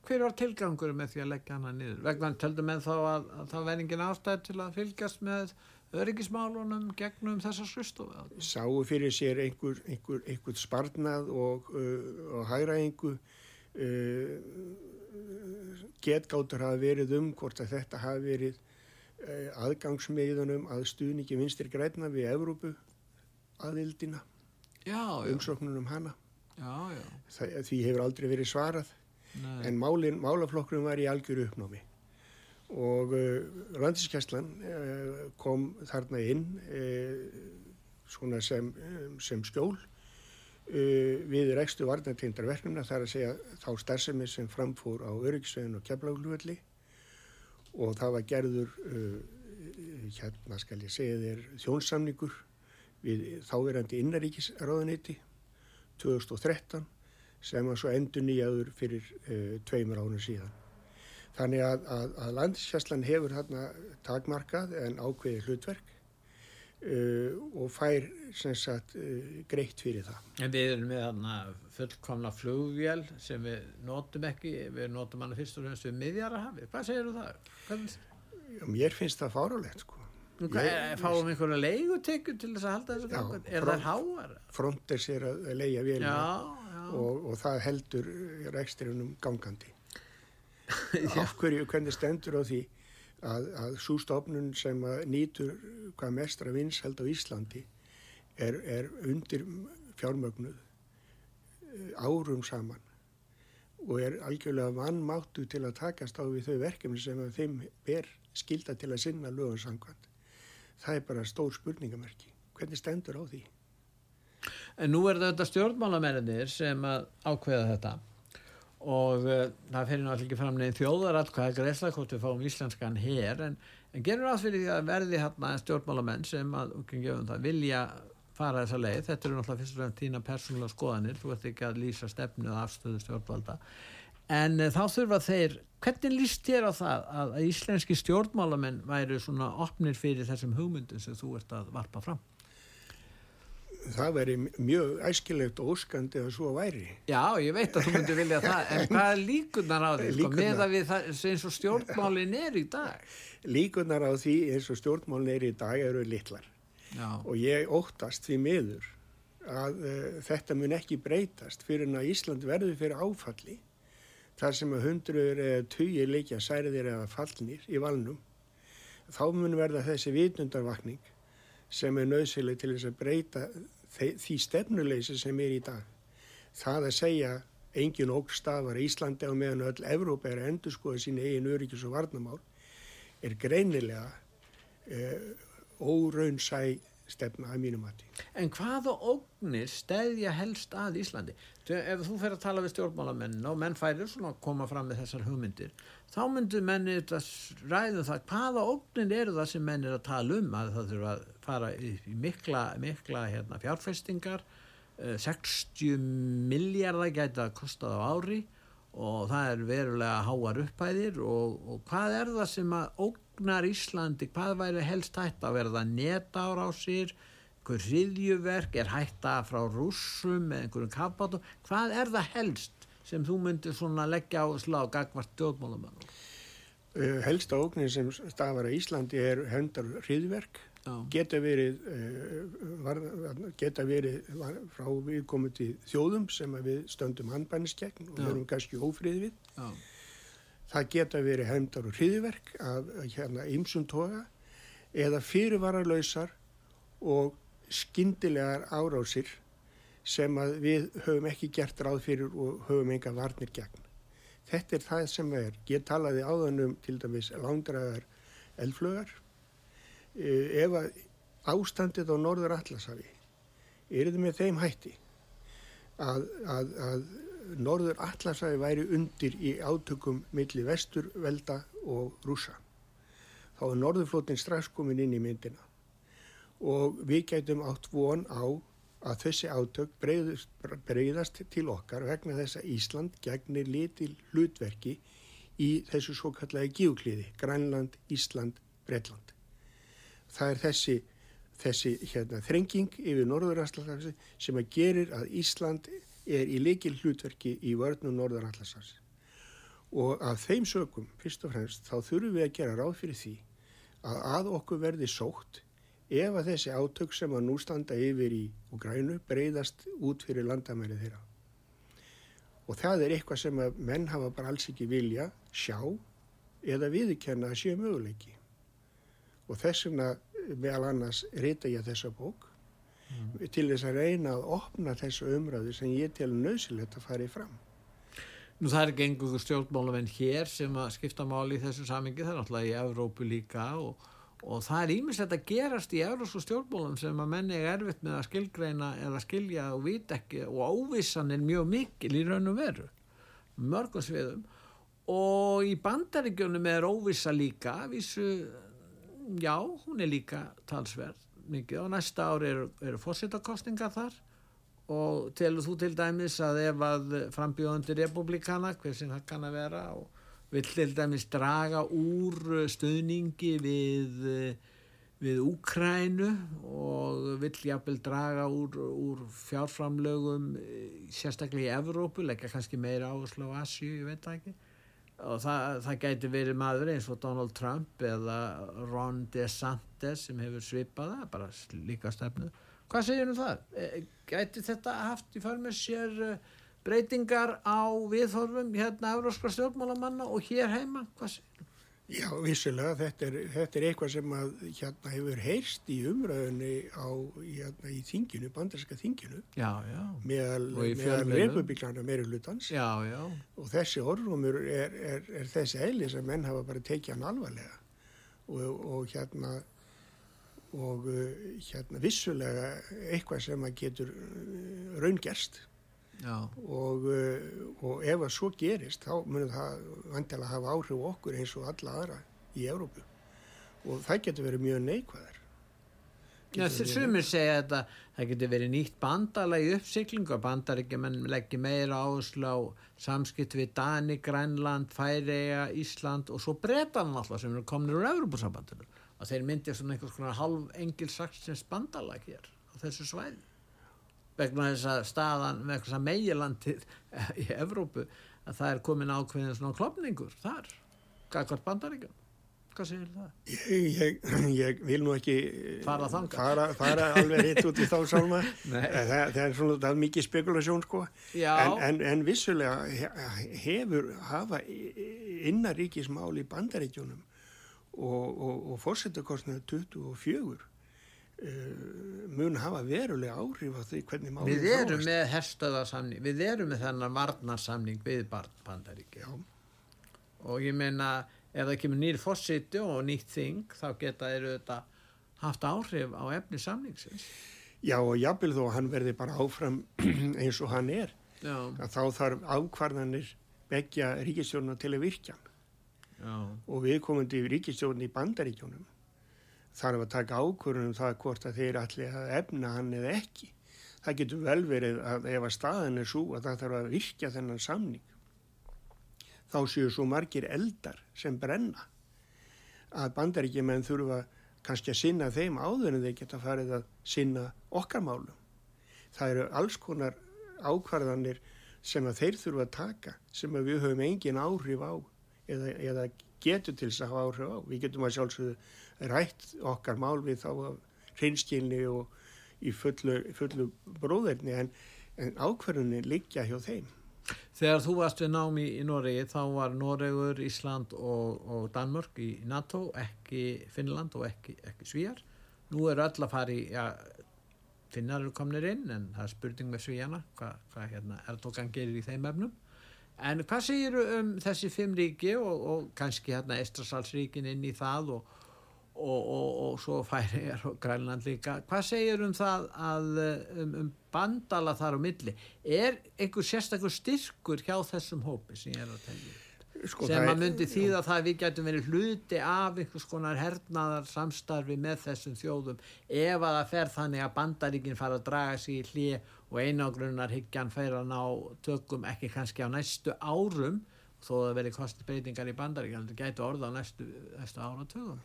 [SPEAKER 1] hver- var tilgangur með því að leggja hana niður? Vegna töldu með þá að, að það væri engin ástæð til að fylgjast með öryggismálunum gegnum þessa skristofu.
[SPEAKER 2] sáu fyrir sér einhver, einhver, einhver sparnað og, uh, og hæraengu uh, getgáttur hafa verið um hvort að þetta hafi verið aðgangsmiðunum að stuðningi vinstir græna við Evrópu aðildina, umsóknunum hana.
[SPEAKER 1] já, já.
[SPEAKER 2] Það, því hefur aldrei verið svarað
[SPEAKER 1] Nei.
[SPEAKER 2] en málin, málaflokkurum var í algjöru uppnámi og uh, Landískjæslan uh, kom þarna inn uh, svona sem, um, sem skjól uh, við rekstu varnartindar verkefna þar að segja þá starfsemi sem framfór á öryggsveginn og keflagluvöldi og það var gerður uh, hérna skal ég segja þér þjónsamningur við þáverandi innaríkisráðuniti 2013 sem var svo endur nýjaður fyrir uh, tveimur ánum síðan. Þannig að, að, að landisfjastlan hefur þarna takmarkað en ákveði hlutverk uh, og fær sem sagt uh, greitt fyrir það.
[SPEAKER 1] En við erum með þarna fullkomna flugvél sem við notum ekki, við notum hana fyrst og fremst við miðjarahafi. Hvað segir þú það? Hvernig,
[SPEAKER 2] Mér finnst það fárálegt sko.
[SPEAKER 1] er, fáum einhverja leigutekjur til þess að halda þessu gangan? Er það háar?
[SPEAKER 2] Frontex er að leia vélina
[SPEAKER 1] Já, já.
[SPEAKER 2] og, og það heldur reksturinnum gangandi. Af hverju, hvernig stendur á því að, að svo stofnun sem að nýtur hvað mestra vinsheld á Íslandi er, er undir fjármögnuð eh, árum saman og er algjörlega vannmáttu til að takast á við þau verkefni sem þeim ber skilda til að sinna samkvæmt. Það er bara stór spurningamerki. Hvernig stendur á því?
[SPEAKER 1] En nú er þetta stjórnmálamennir sem ákveða þetta og uh, það fyrir náttúrulega ekki fram neðin þjóðaratkvæða greiðsla hvort við fáum íslenskan hér en, en gerur ráð fyrir því að verði hérna stjórnmálamenn sem að gefum það vilja fara þessa leið, þetta eru náttúrulega fyrst og fremst þína persónulega skoðanir, þú ert ekki að lýsa stefnu og afstöðu stjórnvalda en uh, þá þurfa þeir, hvernig líst þér á það að, íslenski stjórnmálamenn væri svona opnir fyrir þessum hugmyndum sem þú ert að varpa fram?
[SPEAKER 2] Það veri mjög æskilegt og óskandi að svo væri.
[SPEAKER 1] Já, ég veit að þú myndir vilja það, en hvað er líkunar á því, sko, með að við það eins og stjórnmálin er í dag?
[SPEAKER 2] Líkunar á því eins og stjórnmálin er í dag eru litlar
[SPEAKER 1] Já,
[SPEAKER 2] og ég óttast því miður að uh, þetta mun ekki breytast fyrir en að Ísland verður fyrir áfalli þar sem að hundruður eða tugir leikja særðir eða fallnir í valnum þá mun verða þessi vitundarvakning sem er nöðsileg til þess að breyta því stefnuleysi sem er í dag. Það að segja engin ógstafar Íslandi á meðan öll Evrópa er að endur skoða sín eigin öryggis og varnamál er greinilega uh, óraunsæ stefna að mínum mati.
[SPEAKER 1] en hvaða ógnir stæðja helst að Íslandi? Ef þú fer að tala við stjórnmálamenn og menn færir svona að koma fram með þessar hugmyndir, þá myndu menni ræðum það, hvaða ógnir eru það sem menn er að tala um að það þurfa að fara í, mikla, mikla hérna, fjárfestingar, eh, 60 miljardar gæti að kosta á ári og það er verulega háar upphæðir og, og hvað er það sem að ógnar Íslandi, hvað væri helst hægt að verða netárásir, einhver hriðjuverk, er hætta frá rússum með einhverjum kafbátum, hvað er það helst sem þú myndir svona leggja á slá gagvart stjórnmálamönnum?
[SPEAKER 2] Uh, helsta ógnin sem stafar að Íslandi er höndar hriðverk geta verið, var, geta verið var, frá viðkomandi þjóðum sem við stöndum handbænis gegn og verum kannski ófrið við.
[SPEAKER 1] já,
[SPEAKER 2] Það geta verið hefndar og hriðverk af hérna ymsum toga eða fyrirvararlausar og skyndilegar árásir sem við höfum ekki gert ráð fyrir og höfum enga varnir gegn. Þetta er það sem er. Ég talaði áðanum til dæmis langdraðar eldflögar. Eh, ef að ástandið á Norður Atlasafi er þið með þeim hætti að, að, að Norður Atlasafi væri undir í átökum milli vesturvelda og rúsa. Þá er Norðurflótin strax komin inn í myndina og við gætum átt von á að þessi átök breyðast, breyðast til okkar vegna þess að Ísland gegnir litil hlutverki í þessu svo kallega gíukliði, Grænland, Ísland, Breitland. Það er þessi, þessi hérna, þrenging yfir Norðurallarhafsi sem að gerir að Ísland er í likil hlutverki í vörnum Norðurallarhafsi. Og af þeim sökum, fyrst og fremst, þá þurfum við að gera ráð fyrir því að að okkur verði sótt ef að þessi átök sem að nú standa yfir í Úgrænu breyðast út fyrir landamæri þeirra. Og það er eitthvað sem að menn hafa bara alls ekki vilja sjá eða viðkenna að séu möguleiki. Og þess vegna meðal annars reyta ég þessa bók mm. til þess að reyna að opna þessu umræðu sem ég tel nöðsilegt að fara í fram.
[SPEAKER 1] Nú það er gengur stjórnmálumenn hér sem að skipta máli í þessu samingi, það er náttúrulega í Evrópu líka og og það er ímislegt að gerast í eurósku stjórnbólum sem að menni er erfitt með að skilgreina eða skilja og vita ekki og ávissan er mjög mikil í raun og veru mörgum sviðum og í bandaríkjunum er óvissa líka vissu, já, hún er líka talsverð mikið. Og næsta ári eru, eru fórsettakostningar þar og telur þú til dæmis að ef að frambjóðandi republikana, hver sem það kann að vera og vill til dæmis draga úr stöðningi við, við Úkrænu og vill jápil draga úr, úr fjárframlögum sérstaklega í Evrópu, leggja kannski meira áherslu á Asju, ég veit ekki og það, það gæti verið maður eins og Donald Trump eða Ron DeSantis sem hefur svipaða, bara líka stefnu hvað segir um það? E, gæti þetta haft í förmið sér breytingar á viðhorfum hérna euróskra stjórnmálamanna og hér heima, hvað séu?
[SPEAKER 2] Já, vissilega, þetta er, þetta er eitthvað sem að hérna hefur heyrst í umræðinni á, hérna, í þinginu, bandarska þinginu.
[SPEAKER 1] Já, já.
[SPEAKER 2] meðal, republikana meiri hlutans.
[SPEAKER 1] Já,
[SPEAKER 2] og þessi orðrumur er, er, er þessi eili sem menn hafa bara tekið hann alvarlega. Og, og hérna og hérna vissulega eitthvað sem að getur raungerst og, eh, og ef að svo gerist þá munum það vantilega hafa áhrif okkur eins og alla aðra í Európu og það getur verið mjög neikvæðar.
[SPEAKER 1] Sumir segja að það getur verið nýtt bandala í uppsiklingu að bandar ekki menn leggja meira áherslu á samskipt við Dani, Grænland, Færiða, Ísland og svo Bretan alltaf sem eru komin úr Európa-sambandinu og þeir myndi svona einhvers konar halv engilsaksins bandala hér á þessu svæði vegna þess að staðan með eitthvað megilandið í Evrópu að það er komin ákveðin svona klopningur þar, gagvart bandaríkjum hvað segir það?
[SPEAKER 2] Ég, ég, ég vil nú ekki
[SPEAKER 1] fara,
[SPEAKER 2] fara, fara alveg hitt út í þá sálma. Það, það er svona það er mikið spekulasjón sko. En, en, en vissulega hefur hafa innaríkismál í bandaríkjunum og, og, og fórsetakostnaðu 24 Uh, mun hafa verulega áhrif á því hvernig málið
[SPEAKER 1] við erum þróast. með herstöðarsamning við erum með þennan varnarsamning við Bandaríki og ég meina ef það kemur nýr fósiti og nýtt þing þá geta þeir auðvitað haft áhrif á efni samningsins.
[SPEAKER 2] Já og jápil þó að hann verði bara áfram eins og hann er þá þarf ákvarðanir begja ríkistjórnuna til að virkja já. og við komum til ríkistjórn í Bandaríkjónum þarf að taka ákvörðunum það hvort að þeir allir að efna hann eða ekki. Það getur vel verið að ef að staðan er svo að það þarf að virkja þennan samning þá séu svo margir eldar sem brenna að bandaríkjumenn þurfa kannski að sinna þeim áður en þeir geta farið að sinna okkar málum. Það eru alls konar ákvarðanir sem að þeir þurfa að taka sem að við höfum engin áhrif á eða, eða getur til þess að hafa áhrif á. Við getum að sjálfsögðu rætt okkar mál við þá hreinskilni og í fullu, fullu bróðirni en, en ákverðunni liggja hjá þeim.
[SPEAKER 1] Þegar þú varst við námi í Noregi þá var Noregur, Ísland og, og Danmörk í NATO, ekki Finnland og ekki, ekki Svíjar. Nú er öll að fara í, já, Finnar eru komnir inn en það er spurning með Svíjana hvað hva, hérna, Erdogan gerir í þeim efnum. En hvað segir um þessi fimm ríki og, og kannski hérna Estrasalsríkin inn í það og, og, og svo færi er Grænland líka. Hvað segir um það að um, um bandala þar á milli? Er einhver sérstakur styrkur hjá þessum hópi sem ég er að tellja? Sko, sem að myndi það að við getum verið hluti af einhvers konar hernaðar samstarfi með þessum þjóðum ef að það fer þannig að bandaríkinn fara að draga sig í hlið og einogrunnar higgjan fer að ná tökum ekki kannski á næstu árum þó að veri kostbreytingar í bandaríkinn það getur orða á næstu, næstu ára tökum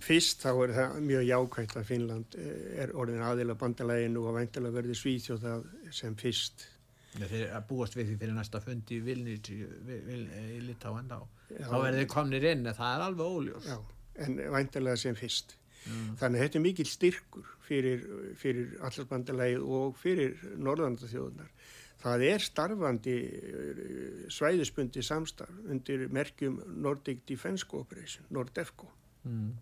[SPEAKER 2] Fyrst þá er það mjög jákvægt að Finnland eh, er orðin aðila bandalæginu og veintilega verði svíþjóð sem fyrst
[SPEAKER 1] Þeir að búast við því fyrir næsta fundi í Vilnius í, í Litáen þá. Þá verður þeir komnir inn en það er alveg óljós.
[SPEAKER 2] Já, en væntalega sem fyrst. Mm. Þannig að þetta er mikil styrkur fyrir, fyrir allarsbandalægið og fyrir norðandathjóðunar. Það er starfandi eh, svæðisbundi samstarf undir merkjum Nordic Defence Cooperation, Nordefco, mm.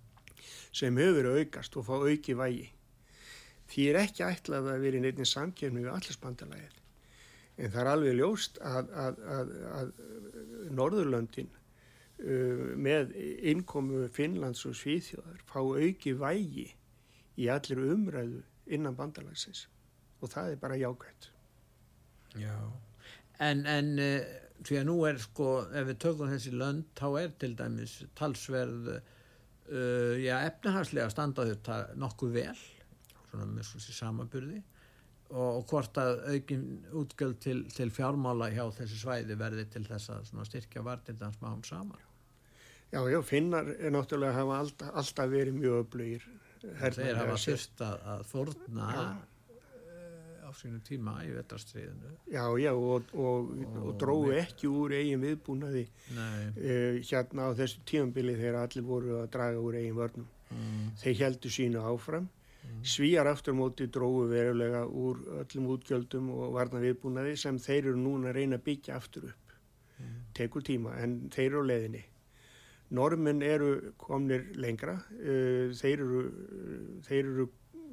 [SPEAKER 2] Sem hefur verið aukast og fá auki vægi. Því er ekki ætlað að vera í neittins samkjöfni við allarsbandalægið en það er alveg ljóst að, að, að, að Norðurlöndin uh, með innkomu Finnlands og Svíþjóðar fá auki vægi í allir umræðu innan bandalagsins og það er bara jákvæmt.
[SPEAKER 1] Já, en, en uh, því að nú er sko, ef við tökum þessi lönd, þá er til dæmis talsverð uh, já, efnahagslega standaður það nokkuð vel, svona með svona samaburði og hvort að aukin útgjöld til, til fjármála hjá þessu svæði verði til þess að styrkja vartildans máum saman.
[SPEAKER 2] Já, já, finnar er náttúrulega hafa alltaf, alltaf verið mjög öflugir.
[SPEAKER 1] Þeir hafa sérst að, að þórna ja. Eh, á sínu tíma í vetrastriðinu.
[SPEAKER 2] Já, já, og, og, og, og dróðu ekki úr eigin viðbúnaði uh, hérna á þessu tímanbili þegar allir voru að draga úr eigin vörnum. Mm. Þeir heldur sínu áfram Mm. Svíjar aftur móti dróðu verulega úr öllum útgjöldum og varna viðbúnaði sem þeir eru núna að reyna að byggja aftur upp. Mm. Tekur tíma en þeir eru á leðinni. Normin eru komnir lengra, uh, þeir, eru, þeir, eru,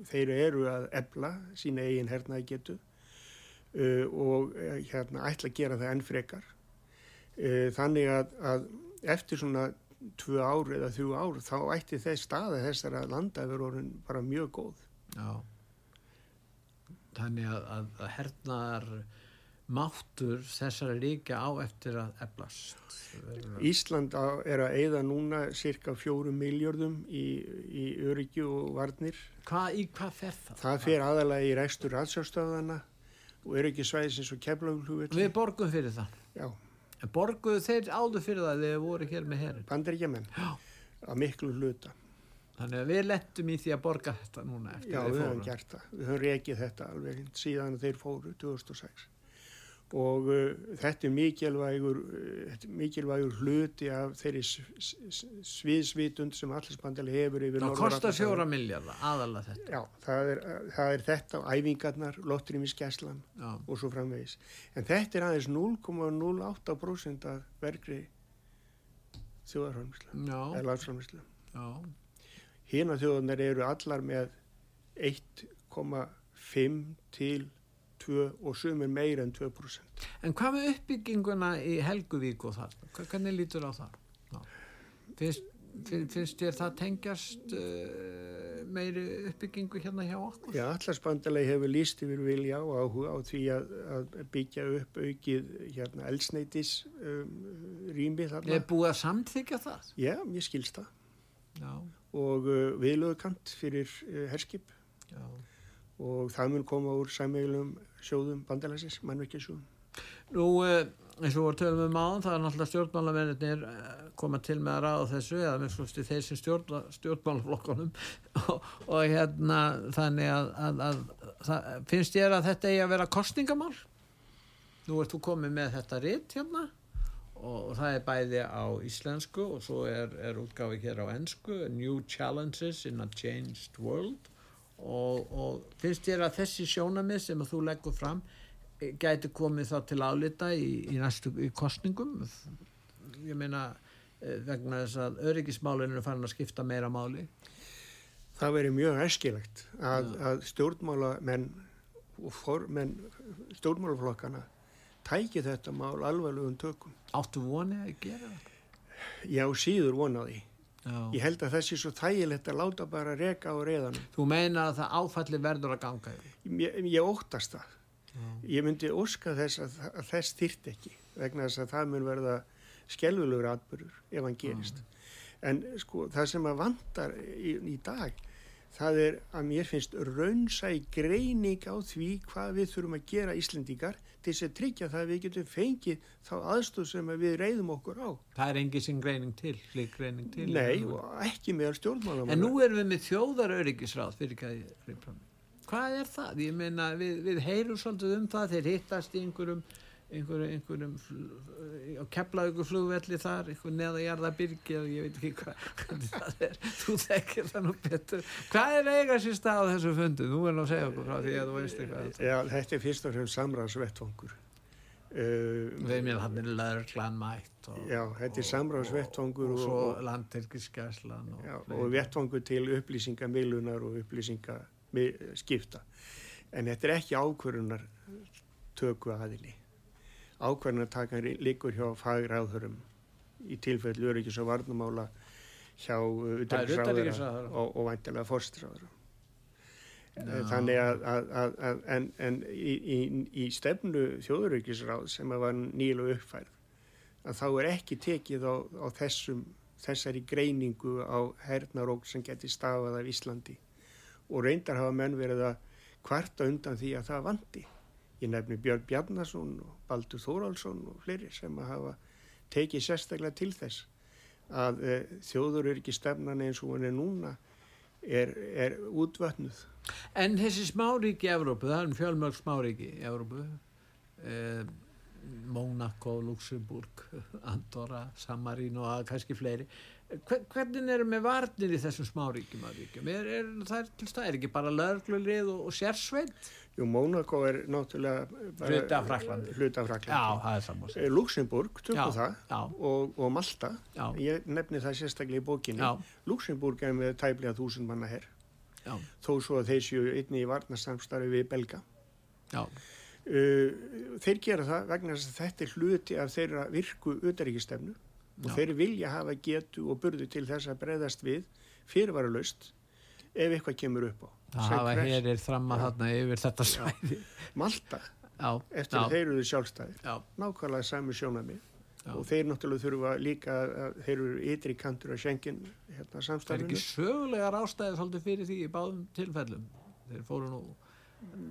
[SPEAKER 2] þeir eru að ebla sína eigin hernaði getu uh, og uh, hérna, ætla að gera það enn frekar. Þannig að, að eftir svona tvö ár eða þrjú ár þá ætti þess staði þessara landa verið orðin bara mjög góð Já
[SPEAKER 1] Þannig að, að hernaðar máttur þessari ríkja á eftir að eflast.
[SPEAKER 2] Ísland á, er að eigða núna cirka fjórum miljardum í, í öryggi og varnir.
[SPEAKER 1] Hva, Í hvað fer það?
[SPEAKER 2] Það fer aðalega í rekstur aðsjárstöðana og öryggisvæðisins og keflagulhugvelli
[SPEAKER 1] Við borgum fyrir það.
[SPEAKER 2] Já.
[SPEAKER 1] Borguðu þeir áður fyrir það þegar voru hér með herrin?
[SPEAKER 2] Bandaríkjaman, að miklu hluta.
[SPEAKER 1] Þannig að við lettum í því að borga þetta núna eftir
[SPEAKER 2] Já, við höfum gert það. Við höfum reikið þetta alveg síðan þeir fóru 2006. Og uh, þetta er mikilvægur, uh, mikilvægur hluti af þeirri sviðsvitund sem allarsbandali hefur yfir.
[SPEAKER 1] Það kostar fjóra miljardar aðalega þetta.
[SPEAKER 2] Já, það er, það er þetta, æfingarnar, lottrimisgæslan og svo framvegis. En þetta er aðeins 0,08% af vergri. Já. Hína þjóðunar eru allar með 1,5 til 2 og sumir meira en 2%.
[SPEAKER 1] En hvað með uppbygginguna í Helguvík og það? Hvernig lítur á það? Finnst, finnst þér það tengjast uh, meiri uppbyggingu hérna hjá okkur?
[SPEAKER 2] Já, allarsbandalegi hefur líst yfir vilja og áhuga á því að, að byggja upp aukið hérna elsneitis um, rými þarna.
[SPEAKER 1] Er búið að samþykja það?
[SPEAKER 2] Já, ég skilst það. Já og uh, viðlöðukant fyrir uh, herskip Já. Og það mun koma úr sæmægilum sjóðum bandalæsins, mannveikjarsjóðum.
[SPEAKER 1] Nú, uh, eins og voru tölum við máðan, það er náttúrulega stjórnmálamennir koma til með að ráða þessu eða með slústi þeir sem stjórn, stjórnmálaflokkonum og, og hérna þannig að, að, að, að finnst ég að þetta eigi að vera kostningamál? Nú ert þú komið með þetta ritt hérna og það er bæði á íslensku og svo er, er útgáfi hér á ennsku New Challenges in a Changed World og, og finnst þér að þessi sjónamið sem þú leggur fram eh, gæti komið þá til álita í, í næstu í kostningum ég meina eh, vegna þess að öryggismálinu er farin að skipta meira máli
[SPEAKER 2] Það veri mjög æskilegt að, að stjórnmálamenn og formenn stjórnmálaflokkana tæki þetta mál alvarlegum tökum.
[SPEAKER 1] Áttu vonið að gera það?
[SPEAKER 2] Já, síður vonaði.
[SPEAKER 1] Já.
[SPEAKER 2] Ég held að það sé svo þægilegt að láta bara reka á reyðanum.
[SPEAKER 1] Þú meina að það áfalli verður að ganga?
[SPEAKER 2] Ég, ég óttast það. Ég myndi óska þess að, að þess þyrt ekki vegna þess að það mun verða skelvulegur atbyrður ef hann gerist. En sko það sem að vandar í, í dag það er að mér finnst raunsa í greining á því hvað við þurfum að gera Íslendingar til þess að tryggja það að við getum fengið þá aðstóð sem að við reyðum okkur á.
[SPEAKER 1] Það er engi sem greining til, slík greining til.
[SPEAKER 2] Nei ekki meðal stjórnmálamanna.
[SPEAKER 1] En nú erum við með þjóðaröryggisráð fyrir ekki að ég reypa mig. Hvað er það? Ég meina við, við heyrum svolítið um það, þeir hittast í einhverjum einhverjum, einhverjum á keflaugu flugvelli þar einhver neðajarðabyrgi ég veit ekki hvað, það er. Þú þekkir það nú betur. Hvað er eiga sér stað á þessu fundu þú verður að segja okkur frá því að þú veist eitthvað.
[SPEAKER 2] Já, þetta er fyrst og fremst samræðsvettvangur uh,
[SPEAKER 1] við mér hann er laurglan mætt og,
[SPEAKER 2] Já, þetta er samræðsvettvangur
[SPEAKER 1] og, og svo
[SPEAKER 2] og,
[SPEAKER 1] landtelkiskeslan og,
[SPEAKER 2] já, og vettvangur til upplýsingameilunar og upplýsingaskipta en þetta er ekki ákvörunar tökku aðili ákvarðanartakan líkur hjá fagráðurum í tilfellu öryggis og varnumála hjá utanriksráðara og, og væntilega fórstráðara. Þannig að, að, að, að en, en í, í, í stefnu þjóðurökisráð sem var nýlu uppfærð að þá er ekki tekið á, á þessum, þessari greiningu á hernarók sem geti stafað af Íslandi og reyndar hafa menn verið að kvarta undan því að það vandi. Ég nefni Björn Bjarnason og Baldur Þórálsson og fleiri sem að hafa tekið sérstaklega til þess að e, þjóður er ekki stefnan eins og hann er núna er, er útvötnuð.
[SPEAKER 1] En þessi smáríki Evrópu, það er fjölmörg smáríki Evrópu, eh, Mónaco, Luxemburg, Andorra, Samarín og kannski fleiri. Hvernig eru með varnir í þessum smáríkjum að ríkjum? Er, er stað? Er ekki bara löglulegð og, og sérsveit?
[SPEAKER 2] Jú, Mónaco er náttúrulega
[SPEAKER 1] hluti af Fraklandi.
[SPEAKER 2] Hluti af Fraklandi.
[SPEAKER 1] Já, það er saman.
[SPEAKER 2] Luxemburg, tökum það,
[SPEAKER 1] já.
[SPEAKER 2] Og, og Malta. Ég nefni það sérstaklega í bókinni. Luxemburg er með tæplega þúsund manna herr. Þó svo að þeir séu einni í varnasamstarfi við Belga.
[SPEAKER 1] Já.
[SPEAKER 2] Uh, þeir gera það vegna þess að þetta er hluti af þeirra virku utaríkistefnu og þeir vilja hafa getu og burðu til þess að breyðast við fyrirvaralaust ef eitthvað kemur upp á.
[SPEAKER 1] Það hafa hérir fram að þarna yfir þetta svæði.
[SPEAKER 2] Malta,
[SPEAKER 1] já,
[SPEAKER 2] eftir að þeir eru sjálfstæðir,
[SPEAKER 1] já.
[SPEAKER 2] nákvæmlega sami sjónami og þeir náttúrulega þurfa líka að þeir eru ytri kantur að sjengin hérna samstæðinu.
[SPEAKER 1] Það er ekki sögulegar ástæðið svolítið fyrir því í báðum tilfellum. Þeir fóru nú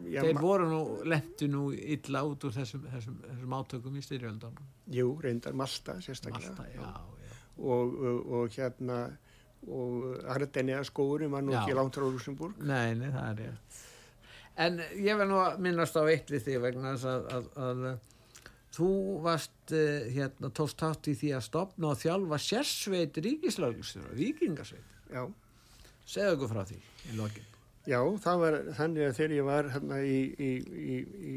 [SPEAKER 1] Já, þeir voru nú, lendu nú illa út úr þessum, þessum, þessum átökum í styrjöldunum.
[SPEAKER 2] Jú, reyndar Malta sérstaklega.
[SPEAKER 1] Malta, já, já.
[SPEAKER 2] Og, og, og hérna, og Ardenja skóri var nú já. ekki langt frá Rúsenburg.
[SPEAKER 1] Nei, nei, það er ég. En ég verð nú að minnast á eitt við því vegna þess að, að, að þú varst, hérna, tókst tátt í því að stopna og þjálfa sérsveit ríkislaugistur og vikingasveit.
[SPEAKER 2] Já.
[SPEAKER 1] Segðu okkur frá því í lokinn.
[SPEAKER 2] Já, það var þannig að þegar ég var hérna í, í, í, í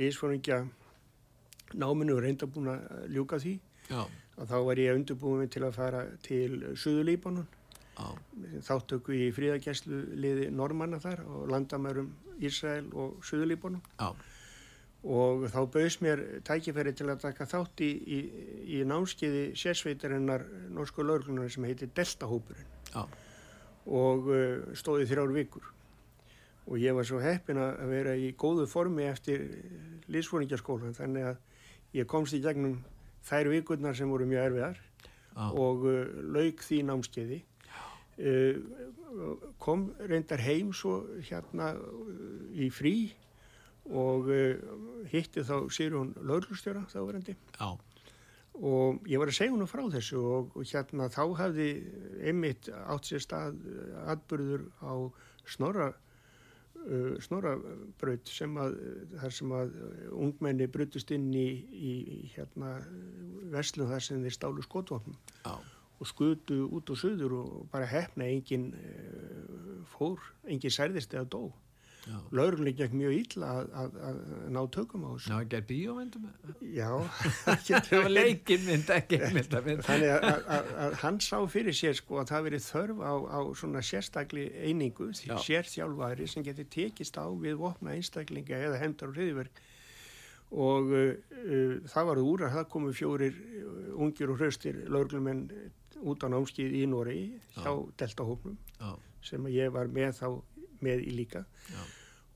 [SPEAKER 2] lísfóringja náminu reynda búin að ljúka því
[SPEAKER 1] Já.
[SPEAKER 2] Og þá var ég undirbúin til að fara til Suðurlíbanun þáttöku í fríðagjæslu liði normanna þar og landamærum Ísrael og Suðurlíbanun og þá bauðs mér tækifæri til að taka þátt í námskeiði sérsveitarinnar norsku laurglunar sem heitir Deltahópurinn.
[SPEAKER 1] Já
[SPEAKER 2] og uh, stóði þrjár vikur. Og ég var svo heppin að vera í góðu formi eftir lífsfóringjaskólan þannig að ég komst í gegnum þær vikurnar sem voru mjög erfiðar ah. og uh, lauk því námskeiði. Uh, kom reyndar heim svo hérna í frí og hitti þá Sýrjón Lörlustjóra þá verandi
[SPEAKER 1] Já.
[SPEAKER 2] Og ég var að segja hún frá þessu og, og hérna þá hafði einmitt átt sér stað atbyrður á snorra uh, snorrabraut sem að þar sem að ungmenni brutust inn í, í hérna vestlum þar sem þeir stálu skotvapnum og skutu út og söður og bara hefna engin uh, fór, engin særðist eða dó lauruglega gekk mjög illa að, að, að ná tökum á þessu.
[SPEAKER 1] Já, það ger bíómyndum?
[SPEAKER 2] Já.
[SPEAKER 1] Það var leikinmynd, ekki myndamind
[SPEAKER 2] Þannig að, að hann sá fyrir sér sko að það verið þörf á, á svona sérstakli einingu, sérþjálfari sem getur tekist á við vopna einstaklinga eða hendar og hriðverk og uh, uh, það var úr að það komu fjórir uh, ungir og hraustir laurglumenn út á námskið í Noregi hjá Deltahófnum
[SPEAKER 1] Já,
[SPEAKER 2] sem ég var með þá með í líka.
[SPEAKER 1] Já,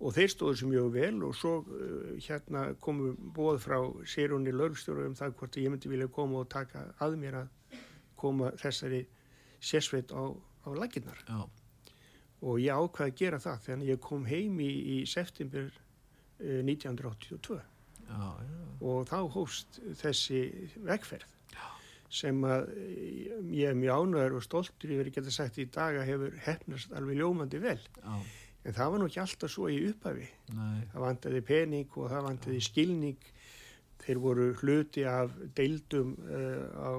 [SPEAKER 2] og þeir stóðu sem mjög vel og svo uh, hérna komu bóð frá sérunni laurgstjóru um það hvort ég myndi vilja koma og taka að mér að koma þessari sérsveit á, á laginnar og ég ákvaði að gera það þannig ég kom heim í, í september uh, 1982
[SPEAKER 1] já, já,
[SPEAKER 2] og þá hófst þessi vegferð sem að eh, ég er mjög ánæður og stoltur yfir að geta sagt í dag að hefur hefnast alveg ljómandi vel.
[SPEAKER 1] Já,
[SPEAKER 2] en það var nú ekki alltaf svo í upphafi.
[SPEAKER 1] Nei,
[SPEAKER 2] það vantaði pening og það vantaði skilning. Þeir voru hluti af deildum uh, á,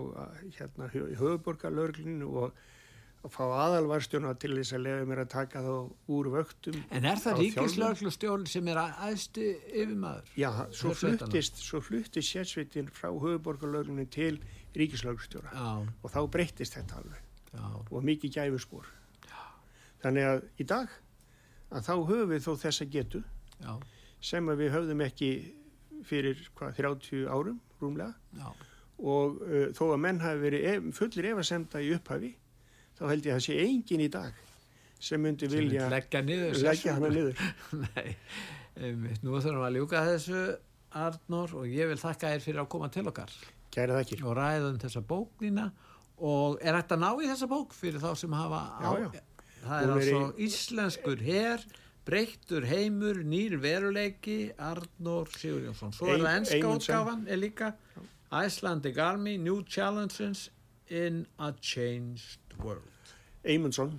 [SPEAKER 2] hérna höfuborgarlörglinu og að fá aðalvarstjóna til þess að lega mér að taka þá úr vöktum
[SPEAKER 1] En er það
[SPEAKER 2] á
[SPEAKER 1] ríkislauglustjórn sem er aðstu yfirmaður?
[SPEAKER 2] Já, svo fluttist, svo fluttist sérsveitin frá höfuborgarlöglunni til ríkislöglustjóra
[SPEAKER 1] Já,
[SPEAKER 2] og þá breyttist þetta alveg.
[SPEAKER 1] Já,
[SPEAKER 2] og mikið gæfuspor. Þannig að í dag að þá höfum við þó þessa getu
[SPEAKER 1] já,
[SPEAKER 2] sem að við höfðum ekki fyrir hvað, 30 árum rúmlega.
[SPEAKER 1] Já,
[SPEAKER 2] og uh, þó að menn hafi verið ef, fullir efasemda í upphafi þá held ég að það sé engin í dag sem myndi
[SPEAKER 1] sem
[SPEAKER 2] vilja
[SPEAKER 1] vil leggja niður
[SPEAKER 2] leggja hana niður.
[SPEAKER 1] Nei, einmitt, nú þurfum að ljúka þessu Arnór og ég vil þakka þér fyrir að koma til okkar
[SPEAKER 2] Kæra þakkir.
[SPEAKER 1] og ræða um þessa bóknina og er að ná í þessa bók fyrir þá sem hafa á
[SPEAKER 2] Já, já.
[SPEAKER 1] það er altså
[SPEAKER 2] í-
[SPEAKER 1] íslenskur her breyttur heimur, nýr veruleiki Arnór Sigurjónsson svo er það
[SPEAKER 2] Eymundsson.
[SPEAKER 1] útgáfan er líka Icelandic Army, New Challenges in a Changed World.
[SPEAKER 2] Eymundsson,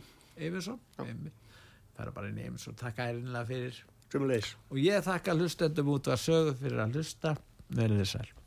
[SPEAKER 1] það er bara inn í Eyvinsson takk ærinlega fyrir.
[SPEAKER 2] Sumulegis.
[SPEAKER 1] og ég þakka hlustendum út að sögu fyrir að hlusta. Verið þið sæl